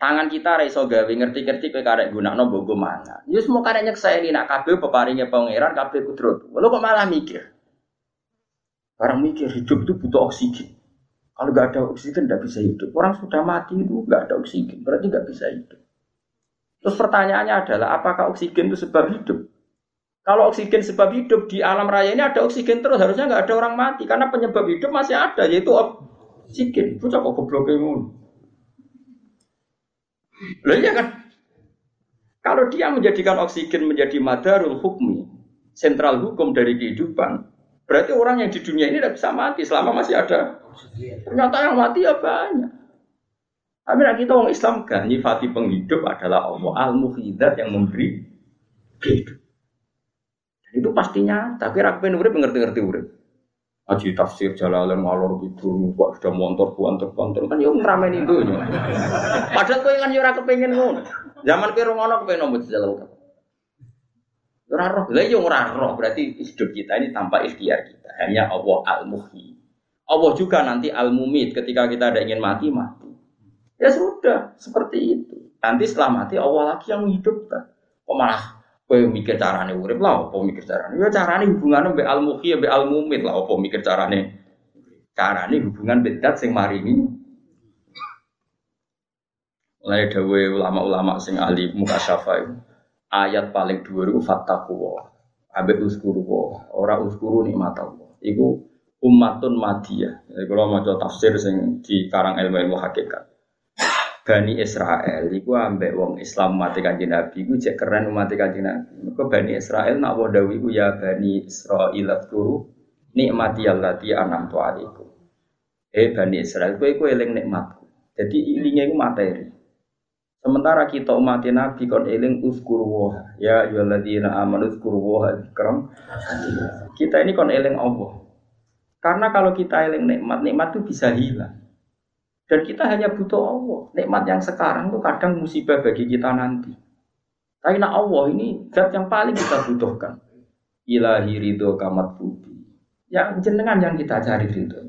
Tangan kita ra iso gawe ngerti-ngerti kowe karek gunakno mbok go mangan. Ya semua karek nyekseni nak kabeh peparinge pangeran kabeh kudrat. Lho kok malah mikir. Barang mikir hidup itu butuh oksigen. Kalau nggak ada oksigen nggak bisa hidup. Orang sudah mati itu nggak ada oksigen, berarti nggak bisa hidup. Terus pertanyaannya adalah apakah oksigen itu sebab hidup? Kalau oksigen sebab hidup di alam raya ini ada oksigen terus harusnya nggak ada orang mati karena penyebab hidup masih ada yaitu oksigen. Itu kok goblok Loh iya kan? Kalau dia menjadikan oksigen menjadi madarul hukmi, sentral hukum dari kehidupan, berarti orang yang di dunia ini tidak bisa mati selama masih ada. Ternyata yang mati ya banyak. Tapi kita orang Islam kan nyifati penghidup adalah Allah al-muhidat yang memberi hidup. Itu pastinya, tapi rakyat urip ngerti-ngerti urip. Aji tafsir jalalan ngalor gitu, kok sudah montor buantor buantor kan yo ngeramen itu. Padahal kowe kan yo ora kepengin ngono. Zaman kowe ngono kepengin nomor jalan. Ora roh, lah yo ora roh, berarti hidup kita ini tanpa ikhtiar kita. Hanya Allah al-muhyi. Allah juga nanti al-mumit ketika kita ada ingin mati mati. Ya sudah, seperti itu. Nanti setelah mati Allah lagi yang menghidupkan. Kok malah Kowe mikir carane urip lah, apa mikir carane? Ya carane hubungannya mbek al muhyi mbek al mumit lah, apa mikir carane? Carane hubungan bedat sing maringi. Mulai dawe ulama-ulama sing ahli muka itu. Ayat paling dhuwur iku fattaqwa. Ambek uskuru ora uskuru nikmat Allah. Iku ummatun madiyah. Jadi kalau mau tafsir sing di karang ilmu-ilmu hakikat. Bani Israel iku ambek wong Islam mati kanjeng Nabi iku cek keren mati kanjeng Nabi. Mergo Bani Israel nak wa dawi iku ya Bani Israil turu nikmati allati an'amtu alaikum. Eh Bani Israel kowe iku eling nikmatku. Jadi ilinge iku materi. Sementara kita umat Nabi kon eling uskuru wa ya ayyuhalladzina amanu uskuru wa dzikram. Kita ini kon eling Allah. Karena kalau kita eling nikmat, nikmat itu bisa hilang. Dan kita hanya butuh Allah. Nikmat yang sekarang itu kadang musibah bagi kita nanti. Tapi nak Allah ini zat yang paling kita butuhkan. Ilahi ridho kamat budi. Yang jenengan yang kita cari ridho.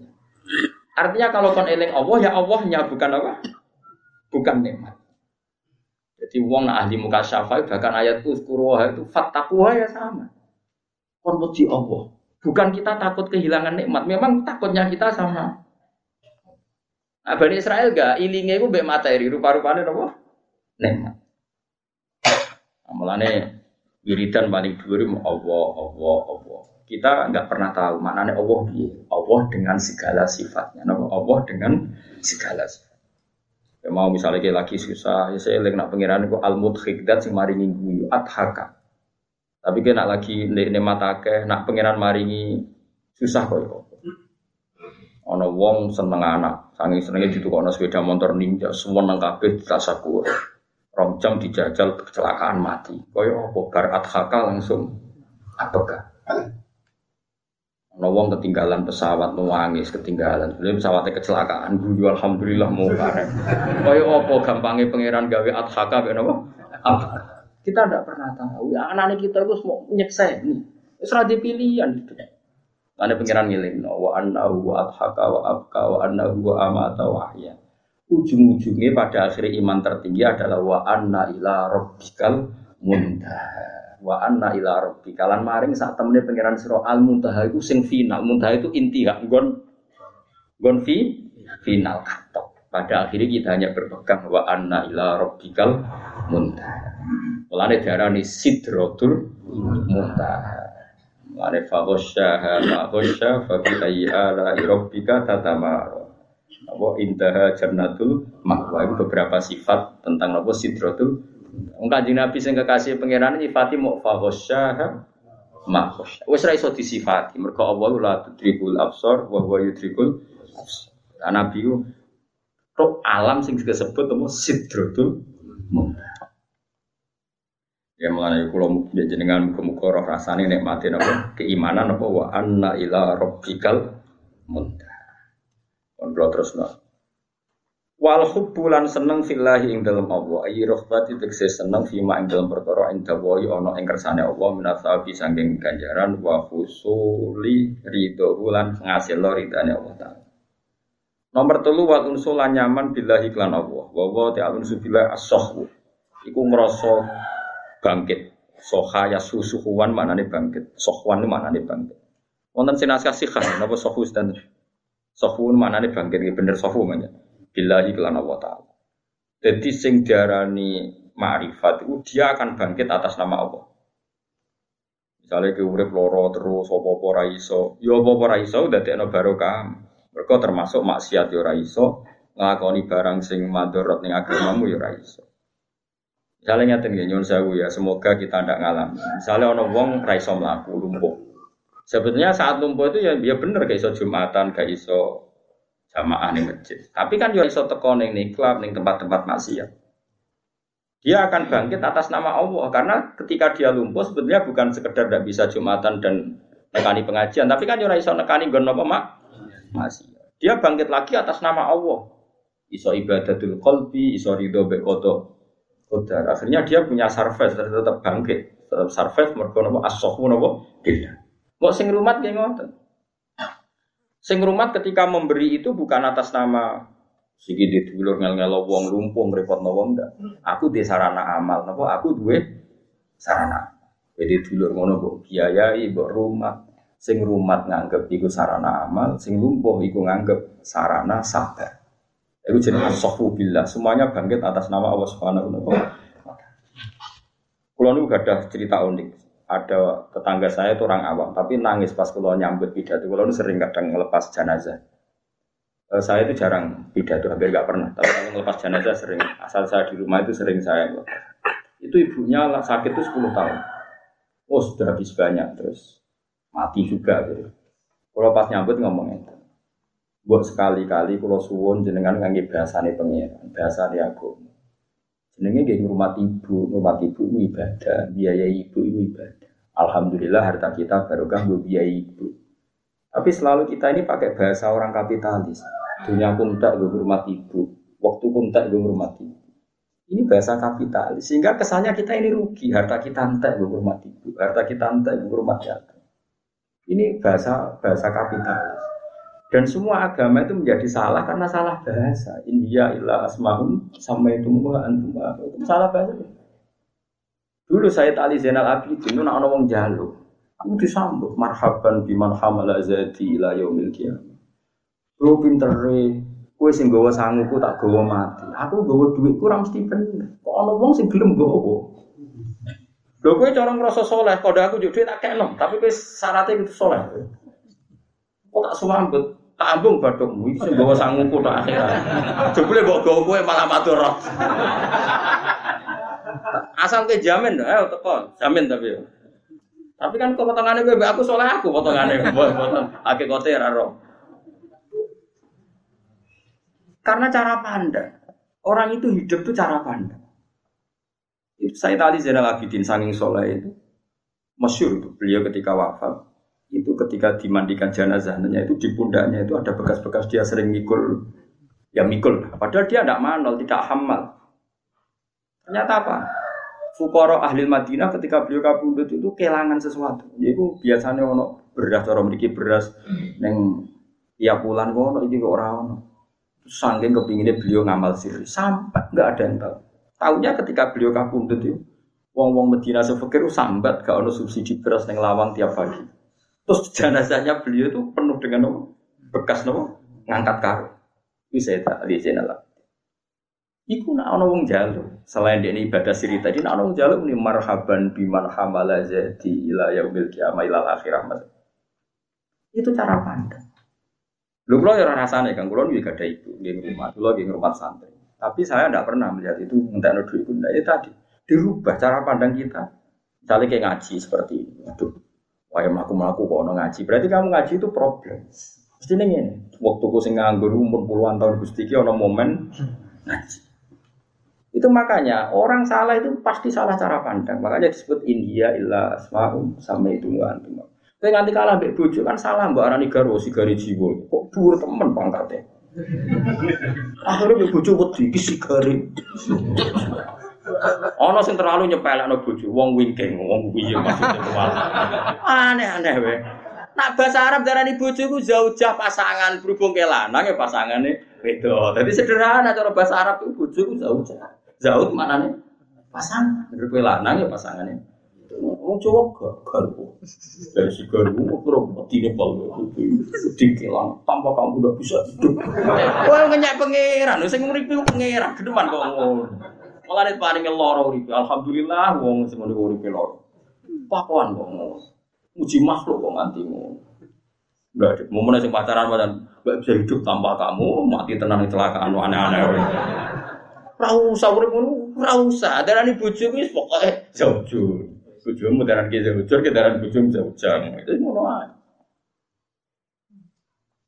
Artinya kalau kon eling Allah ya Allahnya bukan apa? Bukan nikmat. Jadi wong nak ahli muka syafai bahkan ayat uzkuruha itu fattakuha ya sama. Kon Allah. Bukan kita takut kehilangan nikmat, memang takutnya kita sama Nah, Bani Israel gak ilingnya itu mbek materi rupa-rupanya apa? Nikmat. Nah, mulane wiridan paling dhuwur Allah, Allah, Allah. Kita nggak pernah tahu maknanya Allah piye. Allah dengan segala sifatnya. Allah dengan segala sifat. Ya mau misalnya kayak lagi susah, ya saya lagi nak pengiran itu al mudhikdat sing maringi guyu adhaka. Tapi kayak nak lagi ne matake, nak pengiran maringi susah kok. Ya. Ono wong seneng anak, Sangi senengnya ono sepeda motor ninja, semua nang kabeh ditasakur. Rong dijajal kecelakaan mati. Koyo apa bar adhaka langsung apakah? Ono wong ketinggalan pesawat nuangis ketinggalan. Jadi pesawatnya kecelakaan guyu alhamdulillah mau karek. Koyo apa gampangnya pangeran gawe adhaka ben apa? Kita tidak pernah tahu. Ya, anak-anak kita itu mau nyeksa ini. Serah pilihan itu. Ada pengiran ngiling, wa annahu wa adhaka wa abka wa annahu wa amata wa ahya. Ujung-ujungnya pada akhirnya iman tertinggi adalah wa anna ila rabbikal muntaha. Wa anna ila rabbikal lan maring saat temennya pengiran sira al muntaha itu sing final. Muntaha itu inti gak gon gon fi final katok. Pada akhirnya kita hanya berpegang wa anna ila rabbikal muntaha. Mulane diarani sidratul muntaha. Mane faghasyaha ma ghasya fa bi ayyi ala rabbika tatamara. Apa intaha jannatul ma'wa itu beberapa sifat tentang apa sidratul Kanjeng Nabi sing kekasih pangeran nyifati mau faghasyaha ma ghasya. Wis ra iso disifati mergo Allah la tudrikul absar wa huwa yudrikul absar. Nabi ku alam sing disebut apa sidratul. Ya mengenai kulo ya jenengan muka-muka roh rasane nikmati napa keimanan napa wa anna ila rabbikal muntaha. Kon terus no. Wal hubbulan seneng fillahi ing dalam Allah ayi rohbati tegese seneng fima ing dalam perkara ing dawahi ana ing kersane Allah minasabi sangking ganjaran wa husuli ridho lan ngasil ridane Allah taala. Nomor telu wa unsul nyaman billahi klan Allah. Wa wa ta'ala billahi as-sahwu. Iku ngrasa bangkit. Soha ya susuhuan mana nih bangkit. Sohwan mana nih bangkit. Wonten sinaskah sikhan, napa sohus dan sohun mana nih bangkit. Bener sohu mana. Billahi kelan Allah Ta'ala. Jadi sing diarani ma'rifat itu dia akan bangkit atas nama Allah. Misalnya ke urip loro terus apa-apa ra iso, ya apa-apa ra iso dadekno barokah. Mereka termasuk maksiat ya ora iso, barang sing madharat ning agamamu ya ora. Misalnya ya nyuwun sewu ya, semoga kita tidak ngalami. Misalnya ono wong ra iso lumpuh. Sebetulnya saat lumpuh itu ya dia bener gak iso Jumatan, gak iso jamaah nih masjid. Tapi kan dia iso teko ning klub ning tempat-tempat maksiat. Dia akan bangkit atas nama Allah karena ketika dia lumpuh sebetulnya bukan sekedar tidak bisa Jumatan dan nekani pengajian, tapi kan ora iso nekani nggon apa mak maksiat. Dia bangkit lagi atas nama Allah. Iso ibadatul qalbi, iso ridho Qadar. Akhirnya dia punya surface tetap bangkit, tetap surface mergo napa as-sahwu napa billah. Kok sing rumat nggih ngoten. Sing rumat ketika memberi itu bukan atas nama sigi ditulur ngel-ngel wong lumpuh ngrepotno wong ndak. Aku di sarana amal napa aku duwe sarana. Jadi dulur ngono mbok biayai mbok rumah. Sing rumat nganggep iku sarana amal, sing lumpuh iku nganggep sarana sabar. Itu jenis asofu billah. Semuanya bangkit atas nama Allah Subhanahu wa taala. Kulo gak ada cerita unik. Ada tetangga saya itu orang awam, tapi nangis pas kulo nyambut pidato. Kulo sering kadang ngelepas jenazah. Eh, saya itu jarang pidato, hampir gak pernah. Tapi kalau ngelepas jenazah sering. Asal saya di rumah itu sering saya ngelepas. Itu ibunya sakit itu 10 tahun. Oh sudah habis banyak terus mati juga gitu. Kalau pas nyambut ngomong itu. Buat sekali-kali kalau suwon jenengan ngangge bahasane pengiran, bahasane aku. Jenenge nggih rumah ibu, rumah ibu ibadah, biaya ibu itu ibadah. Alhamdulillah harta kita barokah bu biaya ibu. Tapi selalu kita ini pakai bahasa orang kapitalis. Dunia kuntak gue rumah ibu, waktu kuntak gue rumah ibu. Ini bahasa kapitalis, sehingga kesannya kita ini rugi. Harta kita entek gue rumah ibu, harta kita entek gue rumah jatuh. Ini bahasa bahasa kapitalis. Dan semua agama itu menjadi salah karena salah bahasa. India ilah asmahum sama itu antum salah bahasa. Dulu saya tali Zainal Abidin itu nak wong jalu. Aku disambut marhaban biman hamala zati ila yaumil qiyamah. Lu pintere, kowe sing gawa sanguku tak gawa mati. Aku gawa duit kurang mesti bener. Kok ana wong sing gelem gawa. Lho kowe cara ngrasa saleh, kode aku juk duit tak kena, tapi kowe syaratnya itu saleh. Kok tak sambut? Tak ambung bathukmu iki sing gawa sanguku tok akhirat. Jebule mbok gawa kowe malah matur. Asal ke jamin, ayo teko, jamin tapi. Tapi kan kok potongane kowe aku soleh aku potongane, potong hakikate ora roh. Karena cara pandang. Orang itu hidup itu cara pandang. Itu saya tadi Zainal Abidin sanging soleh itu. Masyur itu. Beliau ketika wafat itu ketika dimandikan jenazahnya itu di pundaknya itu ada bekas-bekas dia sering mikul ya mikul padahal dia tidak manol tidak hamal ternyata apa Fukoro ahli Madinah ketika beliau kabudut itu kehilangan sesuatu. Yaitu biasanya ono beras orang memiliki beras neng tiap bulan ono iki orang ono. Sangking kepinginnya beliau ngamal siri sampai nggak ada yang tahu. Tahunya ketika beliau kabudut itu wong-wong Medina sefekir sambat gak ono subsidi beras neng lawang tiap pagi. Terus jenazahnya beliau itu penuh dengan bekas nopo ngangkat karo. Itu saya tak lihat lah. Iku nak ana wong jalu. Selain dia ibadah siri tadi, nak ana wong jalu ini marhaban biman hamala jadi ila yaumil kiamah ilal akhirah. Itu cara pandang. Lu kalau ya rasanya kan, kalau juga ada ibu di rumah, lu lagi rumah santri. Tapi saya tidak pernah melihat itu minta duit itu. Nah, itu tadi dirubah cara pandang kita. Misalnya kayak ngaji seperti ini. Aduh, wah melaku melaku kok ngaji. Berarti kamu ngaji itu problem. Mesti ini Waktu ku sing nganggur umur puluhan tahun gusti ki ono momen ngaji. Itu makanya orang salah itu pasti salah cara pandang. Makanya disebut India illa asma'um sama itu antum. Tapi nanti kalah mbek bojo kan salah mbak arani garwo sigari jiwo. Kok dhuwur temen pangkatnya. Akhirnya mbek bojo wedi iki sigari. Ono sing terlalu nyepelekno bojo, wong wingking, wong piye maksudnya Aneh-aneh wae. Nak bahasa Arab darani bojo ku zaujah pasangan berhubung ke lanang ya pasangane beda. Jadi sederhana cara bahasa Arab itu bojo ku zaujah. Zaud mana nih? Pasang. Dari lanang ya pasangannya. Wong Jawa garpu. Dari si garpu terus mati nih pal. Dikilang tanpa kamu udah bisa hidup. Wah ngenyak pangeran. Saya ngurip itu pangeran. Ke depan kok ngono. Malah nih paling loro urip. Alhamdulillah wong semua nih urip loro. Pakuan kok ngono. Uji makhluk kok nganti. Udah, mau mana sing pacaran pacaran, gak bisa hidup tanpa kamu, mati tenang kecelakaan aneh-aneh. Ora usah urip ngono, ora usah. Darani bojoku wis pokoke jauh. Bojomu daran ki jauh, ki daran bojomu jauh. Itu ngono ae.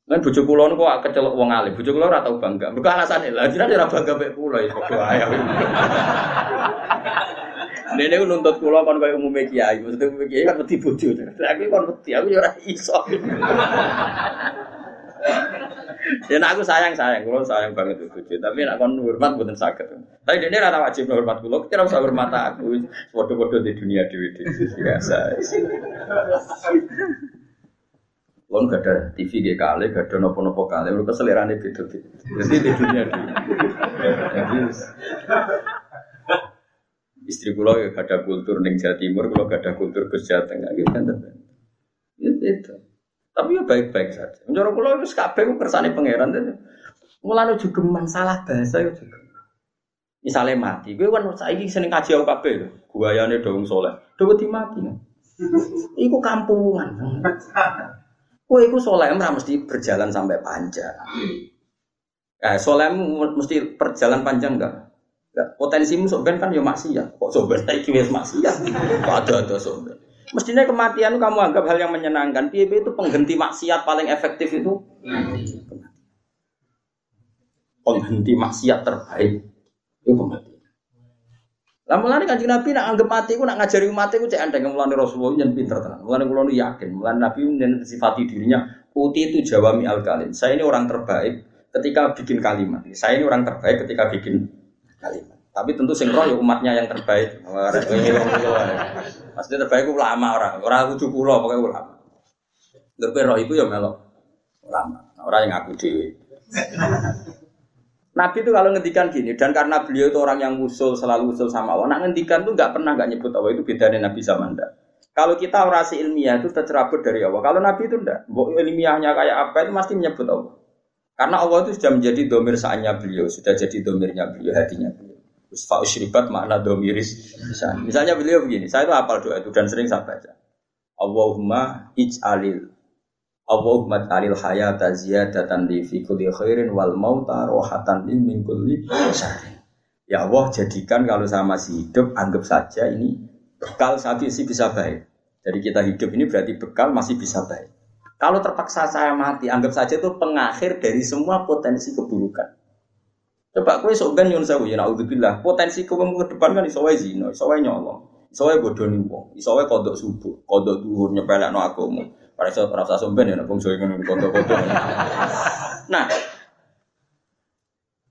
Kan bojo kula niku kok kecelok wong alim. Bojo kula ora tau bangga. Mergo alasane lha jenenge ora bangga mek kula ya padha ae. Dene nuntut kula kon koyo umume kiai. Maksudnya umume kiai kan wedi bojo. Lah aku kon wedi aku ya ora iso. Ya aku sayang sayang, kalau sayang banget itu bojo. Tapi nak kon hormat bukan sakit. Tapi dia rata wajib hormat kulo. Kira usah hormat aku. Foto-foto di dunia dewi biasa. Kon gak ada TV di kali, gak ada nopo-nopo kali. Mereka selerane beda Jadi di dunia. Jadi istri kulo ya gak ada kultur neng Jawa Timur, kulo gak ada kultur ke Jawa Tengah. Gitu kan? Itu. Tapi ya baik-baik saja. Menjadi kalau itu kabeh ku kersane pangeran. Mulane juga salah bahasa itu juga. Misalnya mati, gue kan saiki seneng kaji aku kabeh lho. Guayane dong soleh. Dewe di mati. Iku kampungan. Kowe iku soleh ora mesti berjalan sampai panjang. Eh, soleh mesti perjalanan panjang enggak? Enggak. Potensimu soben kan ya maksiat. Kok soben iki wis maksiat? Kok ada-ada soben. Mestinya kematian kamu anggap hal yang menyenangkan. Piye itu pengganti maksiat paling efektif itu Penghenti maksiat terbaik itu kematian. Lah mulane Kanjeng Nabi nak anggap mati ku nak ngajari umat iku cek andeng mulane Rasulullah yang pinter tenan. Mulane kula yakin, mulane Nabi sifati dirinya uti itu jawami al kalim. Saya ini orang terbaik ketika bikin kalimat. Saya ini orang terbaik ketika bikin kalimat. Tapi tentu sing roh ya umatnya yang terbaik. Maksudnya terbaik ulama orang, orang kudu kula pokoknya ulama. Tapi roh itu ya melok ulama, orang yang ngaku dewi. Nabi itu kalau ngendikan gini dan karena beliau itu orang yang usul selalu usul sama Allah, nak ngendikan tuh nggak pernah nggak nyebut Allah itu bedanya Nabi sama anda. Kalau kita orasi ilmiah itu tercerabut dari Allah. Kalau Nabi itu enggak, ilmiahnya kayak apa itu pasti menyebut Allah. Karena Allah itu sudah menjadi domir saatnya beliau, sudah jadi domirnya beliau, hatinya beliau. Fa'usyribat makna domiris. Misalnya, misalnya beliau begini, saya itu hafal doa itu dan sering saya baca. Allahumma ij'alil Allahumma ij'alil hayata ziyadatan li fi kulli khairin wal mauta rohatan li min kulli syarrin. Ya Allah, jadikan kalau saya masih hidup, anggap saja ini bekal saat ini bisa baik. Jadi kita hidup ini berarti bekal masih bisa baik. Kalau terpaksa saya mati, anggap saja itu pengakhir dari semua potensi keburukan. Coba kue sok ben nyun sewu ya naudzubillah. Potensi kowe ke depan kan iso wae zina, iso nyolong, iso wae bodoni wong, iso wae kodok subuh, kodok dhuwur nyepelekno agama. Para iso ora usah somben ya bangsa ngono kodok-kodok. Nah,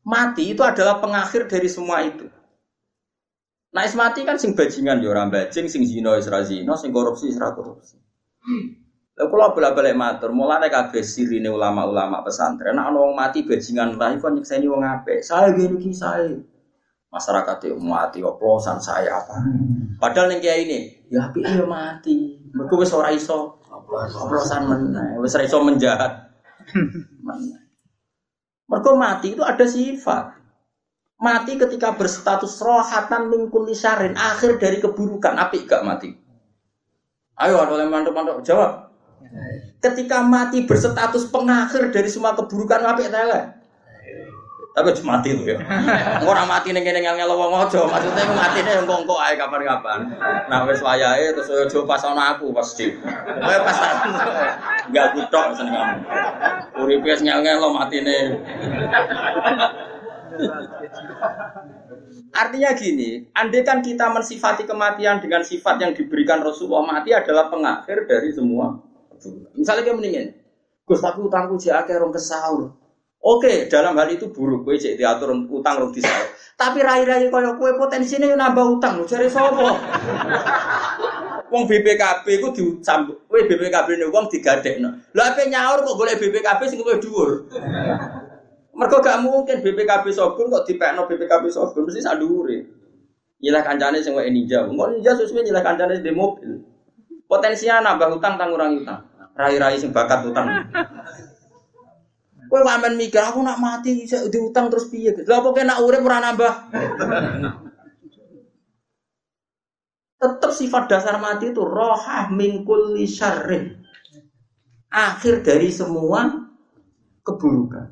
mati itu adalah pengakhir dari semua itu. Nah, mati kan sing bajingan ya bajing, sing zina wis ra zina, sing korupsi wis ra korupsi. Lha kula bola-balik matur, mulane kabeh sirine ulama-ulama pesantren, nek ana wong mati bajingan lah iku nyekseni wong apik. Saya gini iki saya. Masyarakat itu mati oplosan saya apa. Padahal ning kiai ini, ya apik ya mati. Mergo wis ora iso oplosan meneh, wis ora iso menjahat. Mergo mati itu ada sifat. Mati ketika berstatus rohatan mingkul lisarin, akhir dari keburukan. Api gak mati? Ayo ada yang mantuk-mantuk jawab. Ketika mati berstatus pengakhir dari semua keburukan, api tele. Tapi cuma mati itu ya. Orang mati nih kene ngel ngel wong aja, maksudnya mati nih yang kongko aja kapan-kapan. Nah wes wayahe terus yo pas ana aku pasti. Kowe pas enggak kutok seneng kamu. Uripe wis ngel ngel mati nih. Artinya gini, andai kan kita mensifati kematian dengan sifat yang diberikan Rasulullah mati adalah pengakhir dari semua. Misalnya kayak mendingin, Gus tapi utangku jek akeh rong kesaur. Oke, dalam hal itu buruk kowe cek diatur utang rong disaur. Tapi rai-rai kaya kowe potensinya yo nambah utang lho jare sapa? Wong BPKB ku dicambuk. Kowe BPKB ne wong digadekno. Lah ape nyaur kok golek BPKB sing luwih dhuwur. Mereka gak mungkin BPKB Sogun kok dipekno BPKB Sogun mesti sak dhuwure. Nyilah kancane sing wae ninja. Engko ninja sesuai nyilah kancane di mobil. Potensinya nambah utang tang urang utang. Rai-rai sing bakat utang. Kowe wamen mikir aku nak mati bisa diutang terus piye? Lah apa kena urip ora nambah? Tetap sifat dasar mati itu rohah mingkul syarrin. Akhir dari semua keburukan.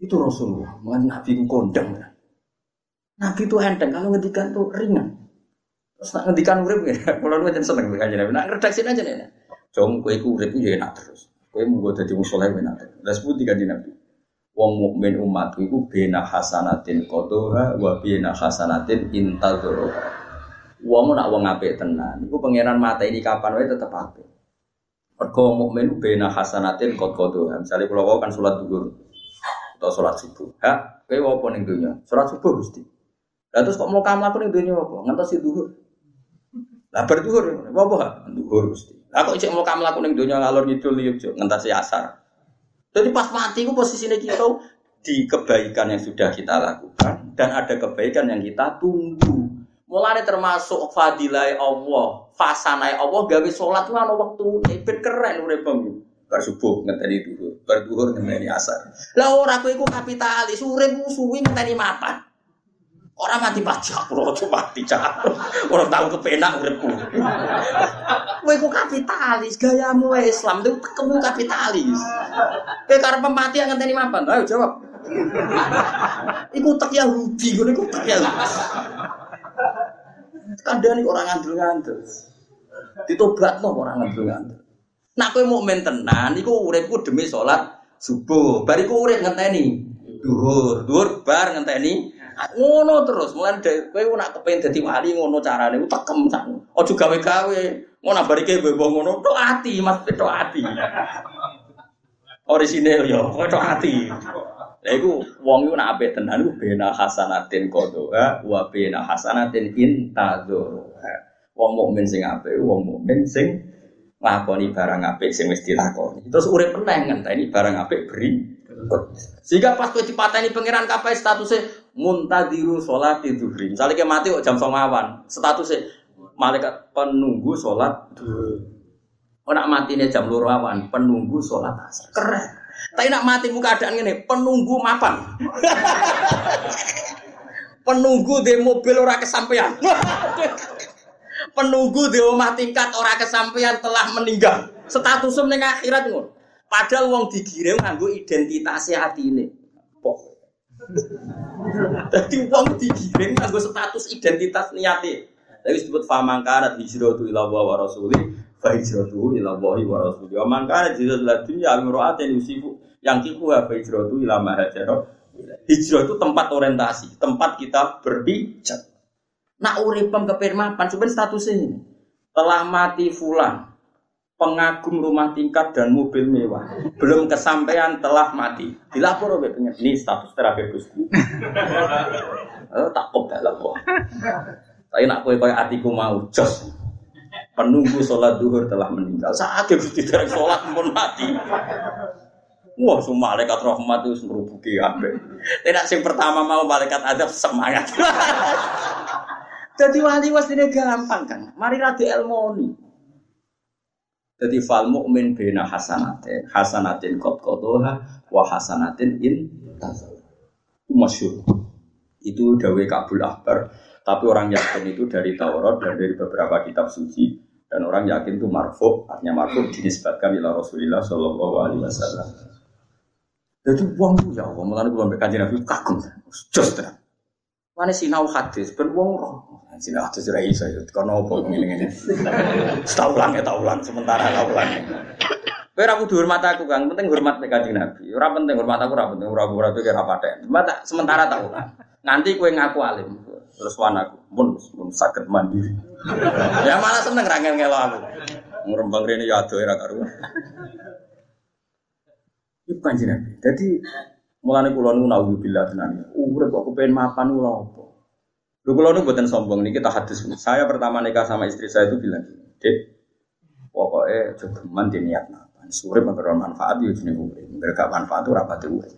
Itu Rasulullah, bukan Nabi kondang. Nabi itu enteng, kalau ngedikan tuh ringan. Terus nak ngedikan urip ya, kalau lu jangan seneng dengan Nabi. Nak redaksi aja nih. Jom kue ku urip ya enak terus. Kue mau gue jadi musoleh enak terus. Dan sebut tiga Nabi. Wong mukmin umat itu bena hasanatin kotoha wa bena hasanatin intadoroha. Wong nak wong apik tenan. Iku pangeran mata ini kapan wae tetep apik. Mergo mukmin bena hasanatin. Misalnya kalau kan sholat duhur, atau sholat subuh. Ha, kayak apa nih dunia? Sholat subuh gusti. Lalu terus kok mau kamu aku nih dunia apa? Ngantos duhur. Lah berduhur, apa ha? Duhur gusti. Kok cek mau kamu aku nih dunia ngalor ngidul yuk cok ngantos si asar. Jadi pas mati ku posisinya kita di kebaikan yang sudah kita lakukan dan ada kebaikan yang kita tunggu. Mulai termasuk fadilai Allah, fasanai Allah gawe sholat ana waktu ben keren urip bar subuh ngenteni duhur, bar ngenteni asar. Lah ora kowe iku kapitalis, urip suwi ngenteni mapan. Ora mati pajak, ora cuma mati cak. Ora tau kepenak uripku. Kowe iku kapitalis, gayamu Islam itu kamu kapitalis. Kowe karep mati ngenteni mapan. Ayo jawab. Iku tak Yahudi, ngono iku tak Yahudi. Kandhane orang ngandel-ngandel. Ditobatno orang ngandel-ngandel. Nak kowe mukmin tenan iku uripku demi salat subuh. Bariku urip ngenteni duhur, duhur bar ngenteni ngono terus. Mulane kowe nak kepen dadi wali ngono carane tekem sak. Aja gawe-gawe. Ngono barike mbok ngono tok ati, Mas tok ati. Orisinil yo, tok ati. Lah iku wong iku nak apik tenan iku bena hasanatin qadha wa bena hasanatin intadzur. Wong mukmin sing apik, wong mukmin sing lakoni barang apik sing wis dilakoni. Terus urip meneh ngenteni barang apik beri. Sehingga pas kowe dipateni pangeran kapai statusnya muntadiru sholat zuhri. Misalnya kayak mati kok jam songawan, statusnya malaikat penunggu sholat Oh nak mati nih jam loro awan, penunggu sholat asar. Keren. Tapi nak mati muka keadaan ini, penunggu mapan. penunggu di mobil ora kesampaian. penunggu di rumah tingkat orang kesampaian telah meninggal. Statusnya ning akhirat ngono. Padahal wong digiring nganggo identitasnya hati ini. Pok. Jadi wong digiring nganggo status identitas niati. Tapi disebut famangkarat hijratu ila wa rasuli fa hijratu ila wa wa rasuli. Wa mangkarat hijratu ila dunya amra'atin yusifu yang kiku fa hijratu ila ma Hijrah itu tempat orientasi, tempat kita berpijak. Nak uripem kepirmapan, sebenarnya statusnya ini. Telah mati fulan, pengagum rumah tingkat dan mobil mewah. Belum kesampaian telah mati. Dilapor oleh pengen. Ini status terakhir Gusti. Oh, tak kok dalam kok. Tapi nak kowe koyo atiku mau jos. Penunggu sholat duhur telah meninggal. Sakit Gusti derek sholat pun mati. Wah, semua malaikat rahmat itu merubuki apa? Tidak sing pertama mau malaikat adab semangat. Jadi wali was ini gampang kan. Mari radi elmoni. Jadi fal mukmin bina hasanatin, hasanatin kot kotoha, wa hasanatin in Itu masyur. Itu dawe kabul akbar. Tapi orang yakin itu dari Taurat dan dari beberapa kitab suci dan orang yakin itu marfu, artinya marfu dinisbatkan ila Rasulullah Shallallahu Alaihi Wasallam. Jadi uang tuh ya Allah, mulai gue kaji Nabi kagum, jos terang. Mana sinau hadis, ben uang roh. Sinau hadis rai saya, karena apa ini ini. Tahu ulang ya tahu ulang, sementara tahu ulang. Kowe ora kudu hormat aku, Kang. Penting hormat nek Kanjeng Nabi. Ora penting hormat aku, ora penting ora ora itu kira paten. Mata sementara tahu kan. Nanti kowe ngaku alim. Terus wan aku, pun pun sakit mandiri. ya malah seneng ra ngel aku. Ngrembang rene ya ado ora karuan. Iku kanjeng Nabi. Dadi mulane kula nu naudzubillah tenan. Urip kok kepen mapan lho apa? Lho kula nu mboten sombong niki tak hadis. Saya pertama nikah sama istri saya itu bilang, "Dek, pokoknya jogeman di niat Surip memberi manfaat ya jenis urip. Mereka manfaat itu rapati urip.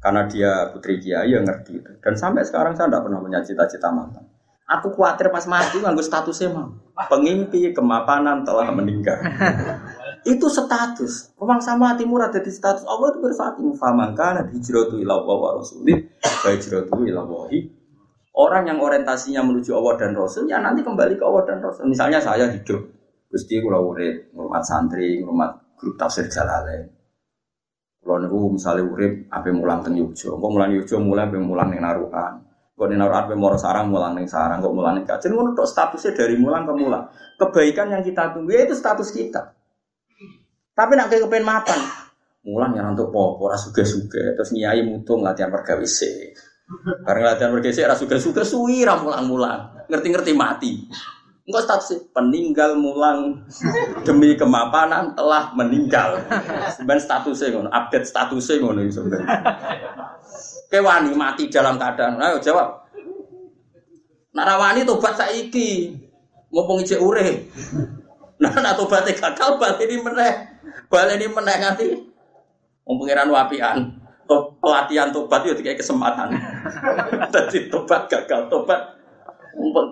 Karena dia putri kiai yang ngerti itu. Dan sampai sekarang saya tidak pernah punya cita-cita mantan. Aku khawatir pas mati nganggo statusnya mah. Pengimpi kemapanan telah meninggal. itu status. Rumah sama hati murah jadi status Allah itu bersaat faman kana hijratu ila wa rasulih wa hijratu ila wahi. Orang yang orientasinya menuju Allah dan Rasul ya nanti kembali ke Allah dan Rasul. Misalnya saya hidup Gusti kula urip, ngurmat santri, ngurmat grup tafsir Jalalain. Kalau niku misalnya urip, apa mulang teng Yogyo, kok mulang Yogyo mulai apa mulang neng Narukan, kok neng Narukan apa Moro Sarang mulang neng Sarang, kok mulang neng Kajen, kok untuk statusnya dari mulang ke mulang. Kebaikan yang kita tunggu ya itu status kita. Tapi nak kepen mapan, mulang yang untuk popo, rasuga suga, terus nyai mutung latihan pergawisi. Karena latihan pergawisi rasuga suga suwi mulang mulang, ngerti-ngerti mati. Enggak status peninggal mulang demi kemapanan telah meninggal. Sebenarnya statusnya ngono, update statusnya ngono sebenarnya. Kewani mati dalam keadaan. Ayo jawab. Narawani tobat saiki. Mumpung ijek urip. Nah, nak tobat gagal ini meneh. Ini meneh nganti mumpung pengiran wapian. Pelatihan tobat itu kayak kesempatan. Tadi tobat gagal, tobat.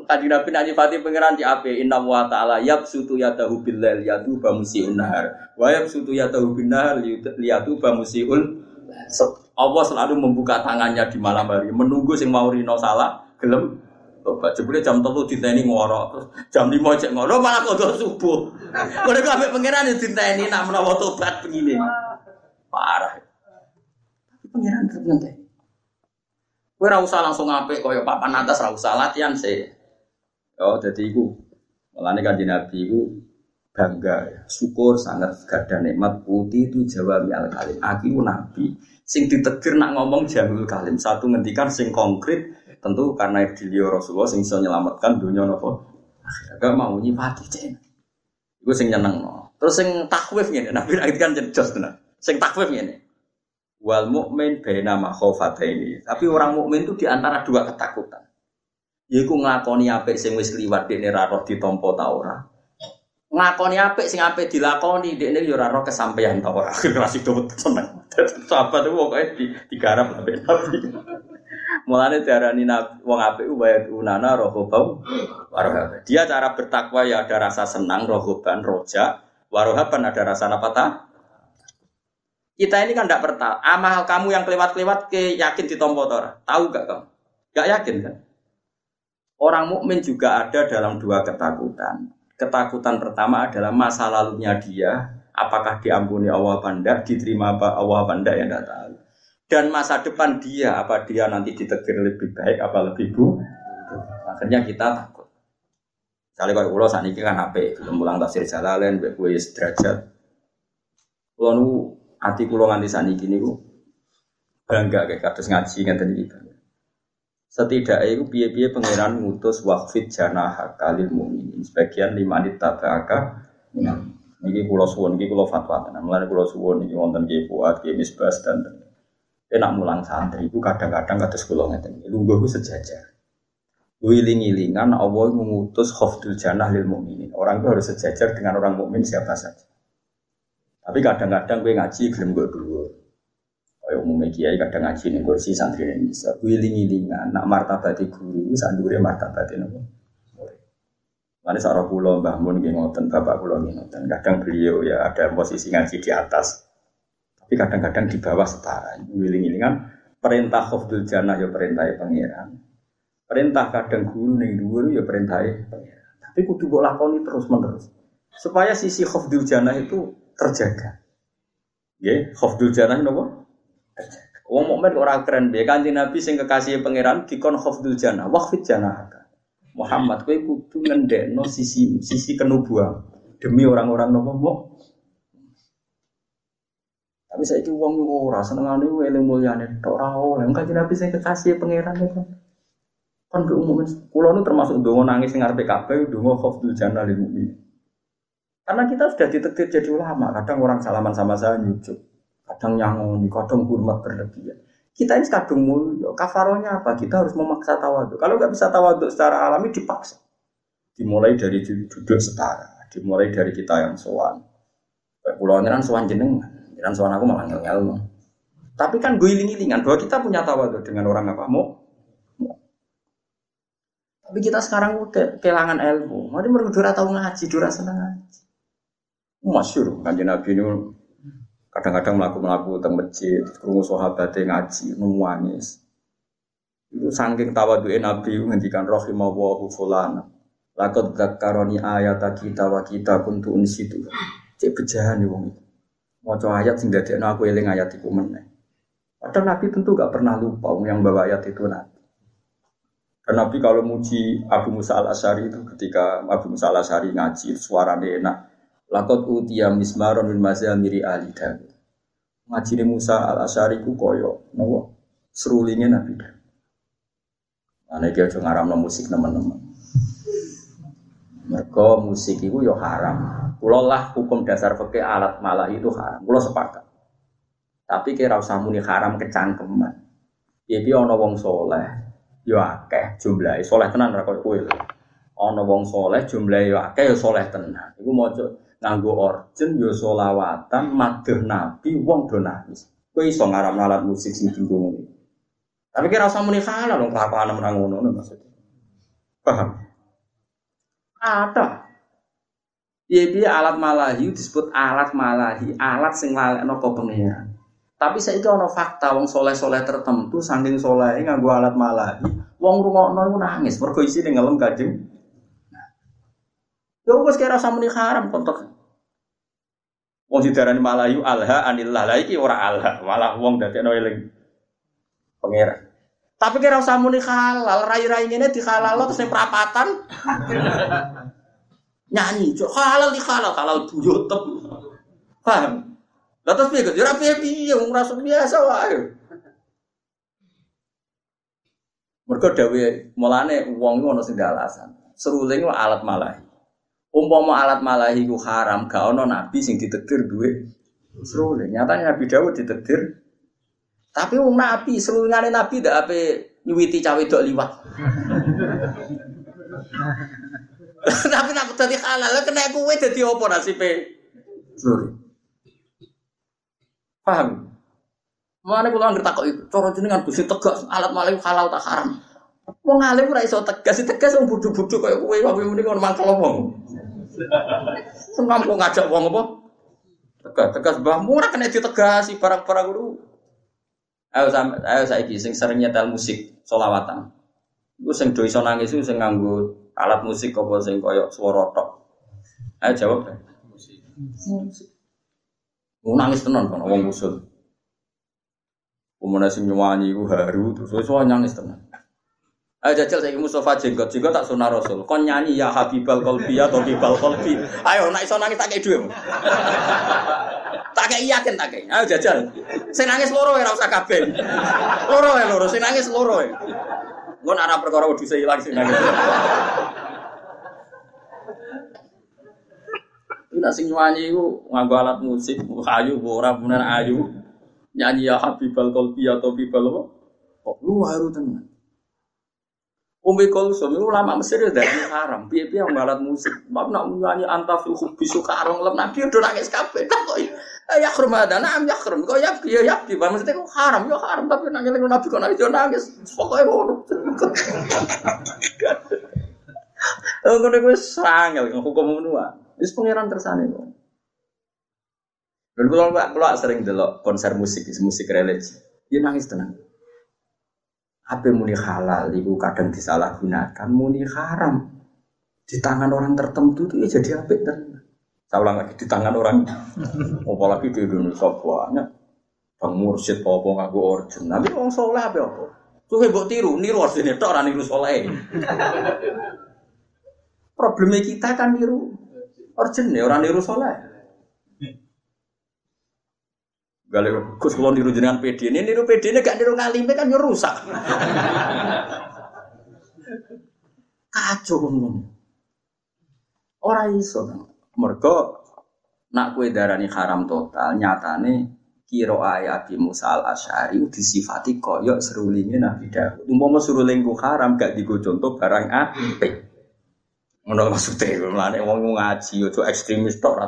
Tadi Nabi nanti Fatih pengiran di ape Inna wa ta'ala yab sutu yatahu billal yatu bamusiun nahar. Wa yab sutu yatahu binnahar liyatu bamusiul Allah selalu membuka tangannya di malam hari. Menunggu sing mau rino salah Gelem. Tobat. Jebule jam telu diteni ngoro jam 5 cek ngoro malah kok subuh. Mereka ambek pangeran diteni nak menawa tobat begini. Parah. Pangeran terus Kowe ora usah langsung ngapik kaya papan atas ora usah latihan sih. Oh, jadi iku. Mulane kanjeng Nabi iku bangga ya. Syukur sangat gada nikmat putih itu jawab al kalim. Aku nabi sing ditegur nak ngomong jamul kalim. Satu ngendikan sing konkret tentu karena beliau Rasulullah sing iso nyelamatkan dunia nopo. Gak mau nyipati cen. Iku sing nyeneng no. Terus sing takwif ngene, Nabi kan jos tenan. Sing takwif ngene. Wal mukmin baina ini. Tapi orang mukmin itu di antara dua ketakutan. Yaiku nglakoni apik sing wis kliwat dekne ra roh ditampa ta ora. Nglakoni apik sing apik dilakoni dekne yo ora roh kesampaian ta ora. Kelas itu seneng. Sahabat itu pokoke di digarap ambek Nabi. Mulane diarani wong apik wae unana rohobau warohab. Dia cara bertakwa ya ada rasa senang rohoban roja, warohaban ada rasa apa ta? Kita ini kan tidak pertal. Amal kamu yang kelewat-kelewat ke yakin di tora. Tahu gak kamu? Gak yakin kan? Orang mukmin juga ada dalam dua ketakutan. Ketakutan pertama adalah masa lalunya dia, apakah diampuni Allah banda, diterima apa Allah banda yang tidak tahu. Dan masa depan dia, apa dia nanti ditegur lebih baik, apa lebih bu? Akhirnya kita takut. Misalnya kalau ulo saat ini kan HP, belum pulang tafsir jalalain, gue derajat. Kalau Ati kulo nganti saniki niku bangga kayak kados ngaji ngeten iki. Setidaknya itu piye-piye pangeran ngutus wakfit jana kalil mukminin. Sebagian lima menit tabaka. Niki kulo suwon, niki kulo fatwa tenan. Mulane kulo suwon niki wonten ki Fuad, ki Misbas dan Enak mulang santri itu kadang-kadang kata sekolah ngeten. Lungguh itu sejajar. Wiling-wilingan Allah mengutus khofdul jannah lil mukminin. Orang itu harus sejajar dengan orang mukmin siapa saja. Tapi kadang-kadang gue ngaji gelem gue dulu. Kayak umumnya kiai kadang ngaji nih kursi santri ini bisa. Wiling-wilingan nak martabati guru sandure martabati nopo. Mana seorang pulau Mbah Mun ngoten, bapak pulau ngoten. Kadang beliau ya ada posisi ngaji di atas, tapi kadang-kadang di bawah setara. Wiling ini kan perintah khofdul jannah ya perintah pangeran. Perintah kadang guru ning dhuwur ya perintah pangeran. Tapi kudu mbok lakoni terus menerus. Supaya sisi khofdul jannah itu terjaga. Ya, khofdul jannah napa? Terjaga. Wong mukmin ora keren piye kanjeng Nabi sing kekasih pangeran dikon khofdul jannah, waqfid jannah. Muhammad kowe kudu ngendekno sisi sisi kenubuan demi orang-orang nopo mau. Tapi saya itu uang ora senengane eling mulyane tok ora oleh. Engko Nabi sing kekasih pangeran itu. Kan ke umum pulau itu termasuk dongo nangis dengar PKB, dongo khofdul jannah lil mukmin. Karena kita sudah ditektir jadi ulama, kadang orang salaman sama saya nyucuk, kadang nyangoni, kadang hormat berlebihan. Kita ini kadung mulia. Kafaronya apa? Kita harus memaksa tawaduk. Kalau nggak bisa tawaduk secara alami dipaksa. Dimulai dari duduk setara. Dimulai dari kita yang sowan. Pulau kan sowan jenengan. Jangan sowan aku malah ngel-ngel. Tapi kan gue iling-ilingan bahwa kita punya tawaduk dengan orang apa mau. Tapi kita sekarang udah kehilangan ilmu. Mari mereka dura tahu ngaji, dura seneng ngaji. Masyur, kan Nabi ini Kadang-kadang melaku-melaku teng masjid, krungu sahabat ngaji, nangis. Itu saking tawadu'e Nabi ngendikan rahimallahu fulana. Lakot zakaroni ayat kita wa kita kuntu unsitu. Cek bejahan nih wong itu. Mau ayat sing dadekno aku eling ayat iku meneh. Padahal Nabi tentu gak pernah lupa yang bawa ayat itu Nabi. Dan Nabi kalau muji Abu Musa al Ashari itu ketika Abu Musa al Ashari ngaji suaranya enak, Lakot utia mismaron min miri ali Dawud. Ngaji Musa al Asyari ku koyo, nopo serulingnya Nabi Dawud. Mana dia cuma ngaram musik teman-teman. Mereka musik itu yo haram. Kulo lah hukum dasar pakai alat malah itu haram. Kulo sepakat. Tapi kira usah muni haram kecangkeman. Ya dia ono wong soleh, yo akeh jumlahe soleh tenan ra koyo kowe. Ono wong soleh jumlahe yo akeh yo soleh tenan. Iku nganggo orjen yo solawatan madheh nabi wong do nangis. Kowe iso ngaram alat musik sing dienggo ngene. Tapi kira usah muni halal dong kelakuan menang ngono maksudnya. Paham? Ada Iya dia alat malahi disebut alat malahi, alat sing lalekno ke pengiran. Tapi saya itu ono fakta wong soleh soleh tertentu saking soleh nganggo alat malahi, wong rungokno nangis. Mergo isine ngelem kajeng Ya wis kira muni haram kontok. Wong didarani malayu alha anillah. Lah iki ora alha, malah wong dadekno eling pangeran. Tapi kira usah muni halal, rai-rai ngene dihalal terus perapatan. Nyanyi, cok halal di halal, halal buyutep. Paham? Lah terus piye? Ya piye piye wong rasa biasa wae. Mergo dawe mulane wong ngono sing alasan. Seruling alat malahi. Umpama alat malahi ku haram, gak ono nabi sing ditetir duwe serule. Nyatanya Nabi Dawud ditetir. Tapi wong nabi, serulingane nabi ndak ape nyuwiti cawe dok liwat. Tapi nak tadi halal, kena kowe dadi apa nasibe? Serule. Paham? Mana kula ngerti takok itu, cara jenengan Gusti tegas alat malahi halal tak haram. Wong alim ora iso tegas, tegas wong bodho-bodho kaya kowe wae muni ngono mangkel wong. Semam kok ngajak wong apa? Tegas, tegas mbahmu ora kena ditegasi barang-barang guru. Ayo sampe ayo saiki sing sering nyetel musik solawatan. Iku sing do iso nangis sing nganggo alat musik apa sing koyo swara tok. Ayo jawab. Musik. Musik. nangis tenan kan wong usul. Umumnya sing nyanyi iku haru terus wis nangis tenan. Ayo jajal saya Mustafa jenggot juga tak sunah Rasul. Kon nyanyi ya Habibal Kolbi atau Bibal Kolbi. Ayo nak iso nangis tak kayak dua. tak kayak yakin tak kayak. Ayo jajal. Saya nangis loro ya rasa kabel. Loro ya loro. Saya nangis loro ya. Gue nara perkara udah saya hilang sih nangis. Tidak sing nyanyi itu nganggo alat musik, kayu, ora bener ayu. nyanyi ya Habibal Kolbi Habibal apa? Kok lu haru tenan. Umi Kulsum itu ulama Mesir ya dari haram. Biar biar balat musik. Mak nak nyanyi antafil hubi suka arong lem nabi udah nangis kafe. Tak kok ya krum ada nam ya krum. Kok ya ya ya bang maksudnya kok haram ya haram tapi nangis lagi nabi kok nangis nangis. Pokoknya ngono. Kau gue serangel hukum menua. Itu pangeran tersane kok. Dan kalau kalau sering delok konser musik, musik religi, dia nangis tenang. Apa muni halal itu kadang disalahgunakan, muni haram di tangan orang tertentu itu ya jadi apa tenang. Saya ulang lagi di tangan orang, apalagi di Indonesia banyak bang mursyid apa ngaku origin. Tapi orang soleh apa apa? Tuh hebat tiru, niru origin itu orang niru soleh. Problemnya kita kan niru origin orang niru soleh. Gale Gus kula niru jenengan PD. Ini niru PD ini gak niru ngalime kan yo rusak. Kacau ngomong. Ora iso. Mergo nak kue darani haram total, nyatane kiro di Musa al Ashari disifati koyok serulingnya Nabi Dawud. Umpama seruling ku haram gak digo contoh barang apik. Ngono maksudnya, mulane wong ngaji ojo ekstremis tok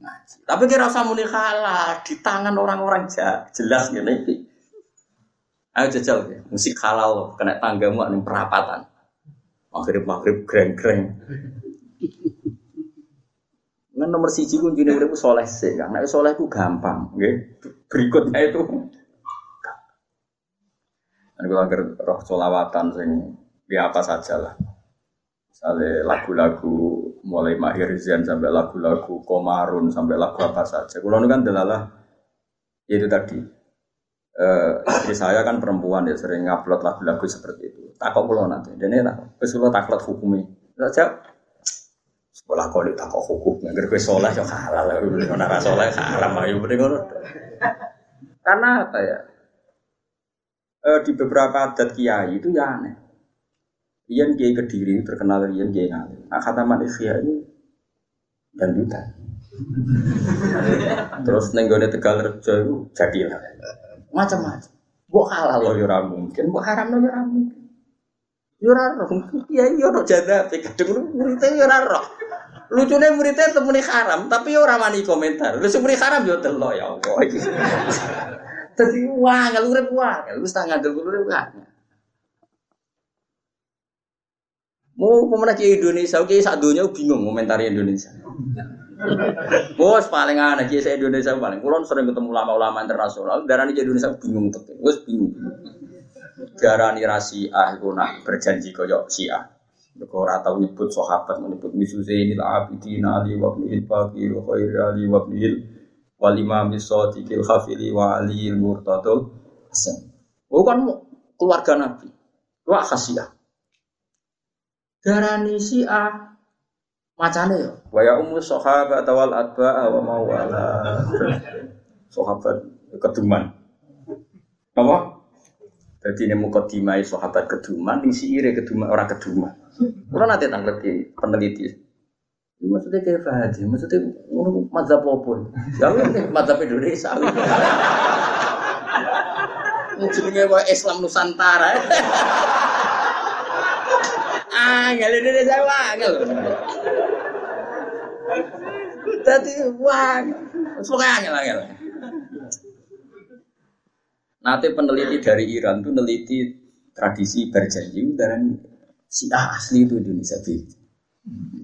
atau tapi kira usah muni halal di tangan orang-orang jelas ngene iki. Ayo jajal ya, musik halal loh, kena tanggamu ning perapatan. Maghrib maghrib greng greng. Nah nomor siji kuncinya urip soleh sih, karena soleh itu gampang, okay? Berikutnya itu Dan kalau roh solawatan sing ya apa saja lah. Misalnya lagu-lagu mulai Mahir Zain sampai lagu-lagu Komarun sampai lagu apa saja. Kalau kan delalah itu tadi. Uh, istri saya kan perempuan ya sering ngupload lagu-lagu seperti itu. Takut pulau nanti. Ini takut. Terus kalau takut hukumnya. Saja sekolah kau di takut hukum. Nggak gue soleh ya halal. Nara soleh haram. Ayo bener Karena apa ya? Uh, di beberapa adat kiai itu ya aneh. Ian Kiai Kediri terkenal Ian Kiai Ngalim. Nah kata manusia ini dangdutan. Terus nenggone Tegal Rejo itu jadilah macam-macam. Buat halal loh yura mungkin, buat haram loh yura mungkin. Yura roh, iya iya roh jada, kadang muridnya yura roh. Lucunya muridnya temuni haram, tapi orang mani komentar. Lu semuri haram yo telo ya Allah. Tadi wah, lu wah, lu setengah dulu lu wah. Mau pemenang ke Indonesia, oke saat dunia bingung komentari Indonesia. Bos paling aneh kiai Indonesia paling. Kulon sering ketemu ulama-ulama internasional, darah ini Indonesia bingung tuh. Bos bingung. Darah ini rasi ah nak berjanji koyok A. Kau rata nyebut sahabat menyebut misu ini lah abidin ali wa ibnil baqir wa khairi ali wa ibnil wal imam sadiqil khafili wa ali kan keluarga Nabi. Wah khasiah darani A macane ya wa ya ummu sahabat wal atba wa mawala. Sahabat keduman. Apa? Jadi ini mukadimai sahabat keduman ini si ire keduman orang keduman. Kalau nanti tanggal di peneliti. Ini maksudnya kayak Fahadi, maksudnya ngono mazhab apa? Ya mazhab Indonesia. Jenenge Islam Nusantara. Angel Indonesia angel. Tadi wah, semua angel angel. Nanti peneliti dari Iran tuh neliti tradisi berjanji dan si asli itu Indonesia beda.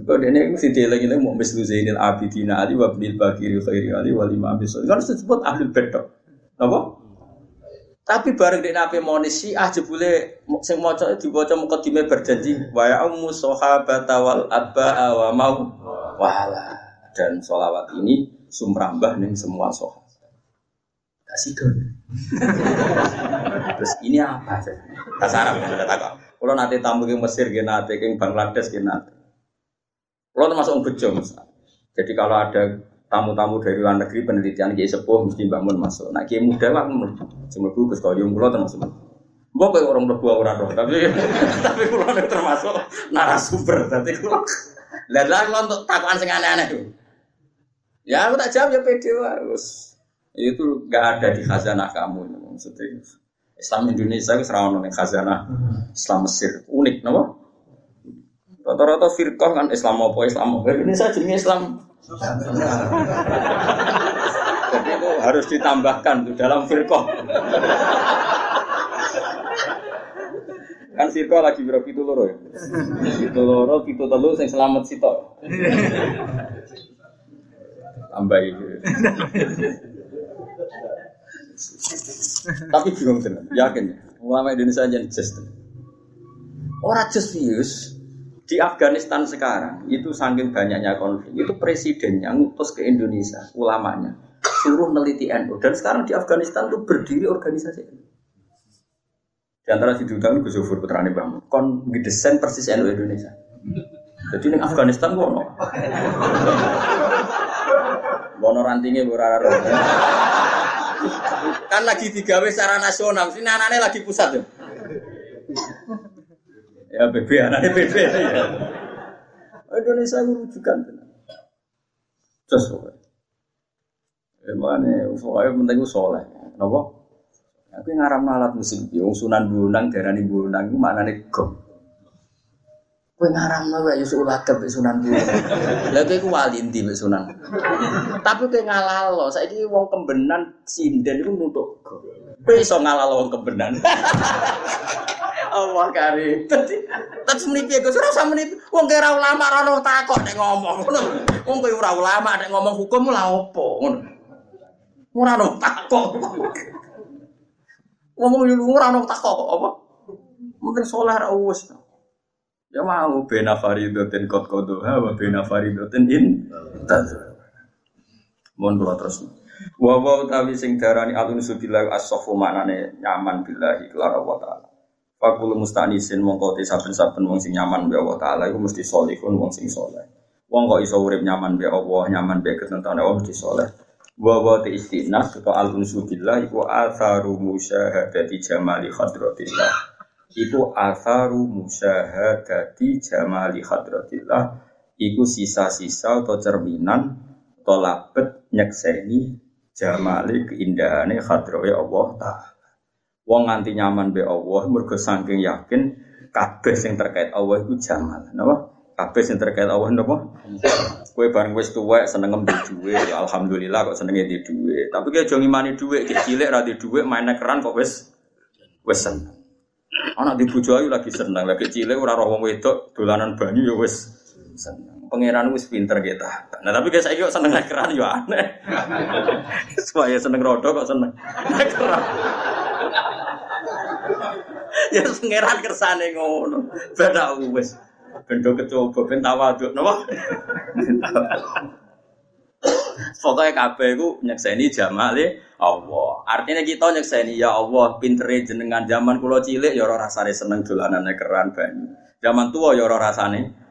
Kalau dia ini mesti dia lagi mau mislu Zainil Abidin Ali wa Abdul Bakir Khairi Ali wa Imam Kan disebut ahli bedok. Apa? Tapi bareng di nabi monis si ah jebule sing maca diwaca mukadime berjanji wa ya ummu sahabat wal abba wa mau wala dan solawat ini sumrambah nih semua sahabat. Kasih. Terus ini apa sih? Kasar apa ada takut. Kalau nanti tamu ke Mesir, ke nanti ke Bangladesh, ke nanti. Kalau termasuk bejo Jadi kalau ada tamu-tamu dari luar negeri penelitian kiai sepuh mesti bangun masuk. Nah kiai muda lah semua gus kau yang pulau termasuk. Gue kayak orang berdua orang roh, tapi tapi pulau termasuk narasumber. Tapi pulau dan lah untuk takuan sing aneh-aneh. Ya aku tak jawab ya pede harus. Itu nggak ada di khazanah kamu maksudnya. Islam Indonesia itu serawon khazanah Islam Mesir unik, napa? Rata-rata firqah kan Islam apa Islam apa Indonesia jenenge Islam. Jadi itu harus ditambahkan tuh dalam firqah. kan firqah lagi biro pitu loro ya. Pitu loro, pitu telu sing selamat sitok. Tambah itu. Tapi bingung tenan, yakin ya. Ulama Indonesia aja just. Orang just di Afghanistan sekarang itu saking banyaknya konflik itu presidennya ngutus ke Indonesia ulamanya suruh meneliti NU dan sekarang di Afghanistan itu berdiri organisasi di antara duta itu Gus Zufur putrane Bang kon ngedesain persis NU Indonesia. Jadi di Afghanistan kok no Bono rantingnya berara kan lagi digawe secara nasional sini anaknya lagi pusat ya Ya BB anaknya BB ya. Indonesia rujukan Terus pokoknya. Emangnya pokoknya penting itu soleh. Kenapa? Aku ngaram alat musik, yang sunan bunang, darani bunang, itu mana nih gom. Kue ngaram nawa Yusuf Ulagab sunan bunang. Lagi aku wali inti sunan. Tapi kue ngalalo, saya ini wong kembenan sinden itu nutuk gom. Kue iso ngalalo wong kembenan. Allah karim. Dadi terus menipi Gus ora usah menipi. Wong kira ulama ora ono takok nek ngomong ngono. Wong kowe ora ulama nek ngomong hukum lha opo ngono. Ora ono takok. Lu ora ono takok kok apa? Mungkin saleh ra. Ya mau bena faridoten kot kodo ha wa bena faridoten in. Mohon kula terus. Wa wa utawi sing darani alun subillah as-safu maknane nyaman billahi kelar Allah taala. Fakul mustanisin mongko te saben-saben wong sing nyaman be Allah taala iku mesti salihun wong sing saleh. Wong kok iso urip nyaman be Allah, nyaman be ketentuan Allah mesti saleh. Wa wa te istinas atau al billah iku atharu musyahadati jamali hadratillah. Iku atharu musyahadati jamali hadratillah. Iku sisa-sisa atau cerminan atau labet nyekseni jamali keindahane hadrawe Allah taala. Wong nganti nyaman be Allah mergo saking yakin kabeh sing terkait Allah itu jamal. Napa? Kabeh sing terkait Allah napa? Kowe bareng wis tuwek seneng ngembe dhuwit, ya alhamdulillah kok senenge di dhuwit. Tapi kowe aja ngimani dhuwit, ki cilik ra di dhuwit main keran kok wis wis seneng. Anak di bojo ayu lagi seneng, lagi cilik ora roh wong wedok dolanan banyu ya wis seneng. Pangeran wis pinter kita. Nah tapi kayak saya kok seneng keran ya aneh. Supaya seneng rodok kok seneng keran ya pangeran kersane ngono. Beda wis. Bendo kecoba ben tawaduk napa? Pokoknya kabeh iku nyekseni jamale Allah. Artinya kita nyekseni ya Allah pintere jenengan zaman kula cilik ya ora rasane seneng dolanane keran banyu. Zaman tua ya ora rasane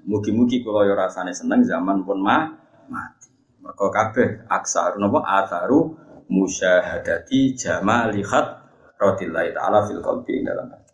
Mugi-mugi kula ya rasane seneng zaman pun mah mati. Mergo kabeh aksar napa atharu musyahadati jamali khat radillahi ta'ala fil qalbi dalam hati.